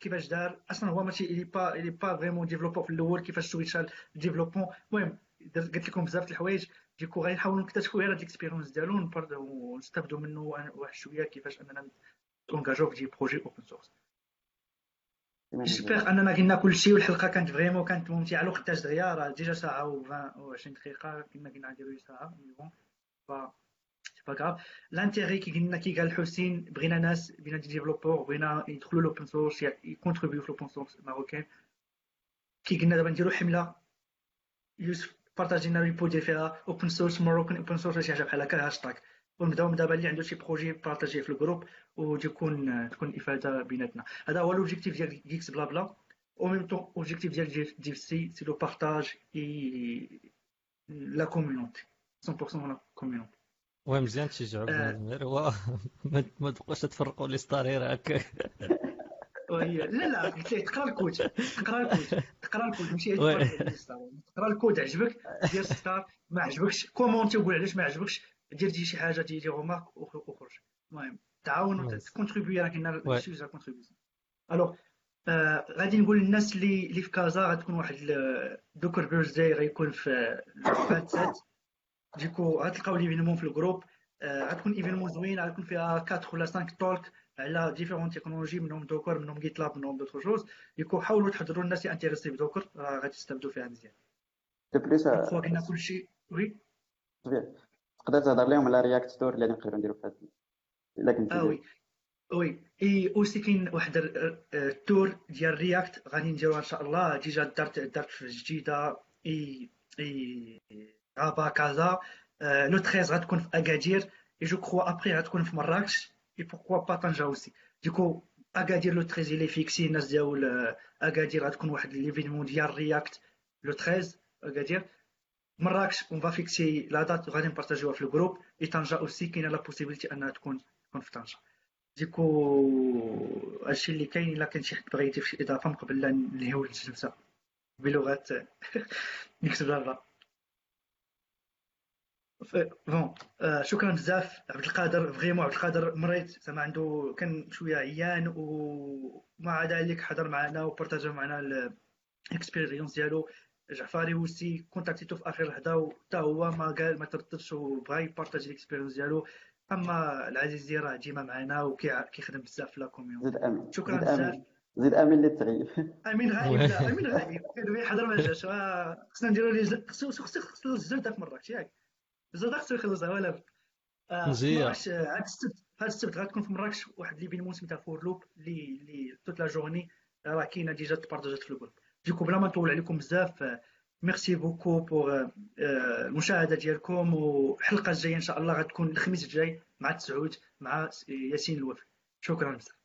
كيفاش دار. أصلا هو ماشي الي با الي با فريمون ديفلوبور في الأول كيفاش سويتش ديفلوبمون المهم قلت لكم بزاف الحوايج. ديكو غنحاولوا نكتشفوا غير هاد ليكسبيريونس ديالو ونستافدوا منه واحد شوية كيفاش اننا تونجاجو في دي بروجي اوبن سورس j'espère اننا قلنا كلشي والحلقة كانت vraiment كانت ممتعه الوقت دغيا راه déjà ساعه و 20 دقيقه كنا قلنا نديرو ساعه bon c'est pas grave l'intérêt كي قلنا كي قال حسين بغينا ناس بغينا des développeurs بغينا يدخلوا l'open source ي contribuer و في l'open source marocain كي قلنا دابا نديرو حمله يوسف partager نا repo ديال فيها open source marocain اوبن سورس شي حاجة بحال هكا هاشتاغ ونبداو دابا اللي عنده شي projet ي partager ه في ال groupe وتكون تكون افاده بيناتنا هذا هو لوبجيكتيف ديال جيكس بلا بلا أو ميم طون اوبجيكتيف ديال ديف سي سي لو بارطاج اي لا كوميونيتي 100% لا كوميونيتي وي مزيان تشجعوا ما تبقاش تفرقوا لي ستارير هكا لا لا قلت ليه تقرا الكود تقرا الكود تقرا الكود ماشي تقرا الكود عجبك؟ دير ستار ما عجبكش؟ كومونتي وقول علاش ما عجبكش؟ دير des شي حاجة دي remarque وخرج المهم تعاونوا ت contribuer و راه كاين sujet contribution alors غادي نقول للناس اللي اللي في كازا غتكون واحد Docker birthday غيكون في 27 du coup غتلقاو l'événement في ال groupe. غتكون événement زوين غتكون فيها 4 ولا 5 talks على différentes technologies منهم Docker منهم GitLab منهم d'autres choses du coup حاولوا تحضروا الناس اللي intéressés ب Docker راه غادي تستافدوا فيها مزيان. de plus كنا كلشي oui تقدر تهضر لهم على React Tour اللي نقدروا نديروا في هذا الا كنت آه وي وي اي اوسي كاين واحد ال tour ديال React غادي نديروها ان شاء الله déjà دارت دارت في جديده et et Rabat Casa le 13 غتكون في اكادير et je crois après غتكون في مراكش et pourquoi pas طنجه aussi du coup اكادير le 13 اللي fixé الناس ديال اكادير غتكون واحد l'événement ديال React le 13 اكادير مراكش on va fixer la date غادي نبارطاجيوها في ال groupe et طنجه aussi كاينة la possibilité انها تكون تكون في طنجه du coup هادشي اللي كاين الا كان شي حد بغى يضيف شي اضافه من قبل لا ننهيو الجلسه بلغه نكتب لها bon شكرا بزاف عبد القادر vraiment عبد القادر مريض زعما عنده كان شوية عيان ومع ذلك حضر معنا وبارطاجا معنا ال expérience ديالو. جعفاري وسي كونتاكتيتو في آخر لحظة وحتى هو ما قال ما ترددش وبغى يبارطاجي ال expérience ديالو. أما العزيزي راه ديما معنا وكيخدم بزاف في la communauté زيد أمين. شكرا بزاف. زيد أمين اللي تغيب. أمين غايب أمين غايب. حضر ما جاش خصنا نديرو خصو خصو خصو الزلده في مراكش ياك خصو يخلصها ولا بد مزيان. هاد السبت هاد السبت غتكون في مراكش واحد l'événement سميتها for loop اللي اللي toute la journée راه كاينة déjà تبارطاجات في ال groupe du coup بلا ما نطول عليكم بزاف merci beaucoup pour المشاهده ديالكم والحلقة الجاية إن شاء الله غتكون الخميس الجاي مع تسعود مع ياسين الوفي. شكرا بزاف.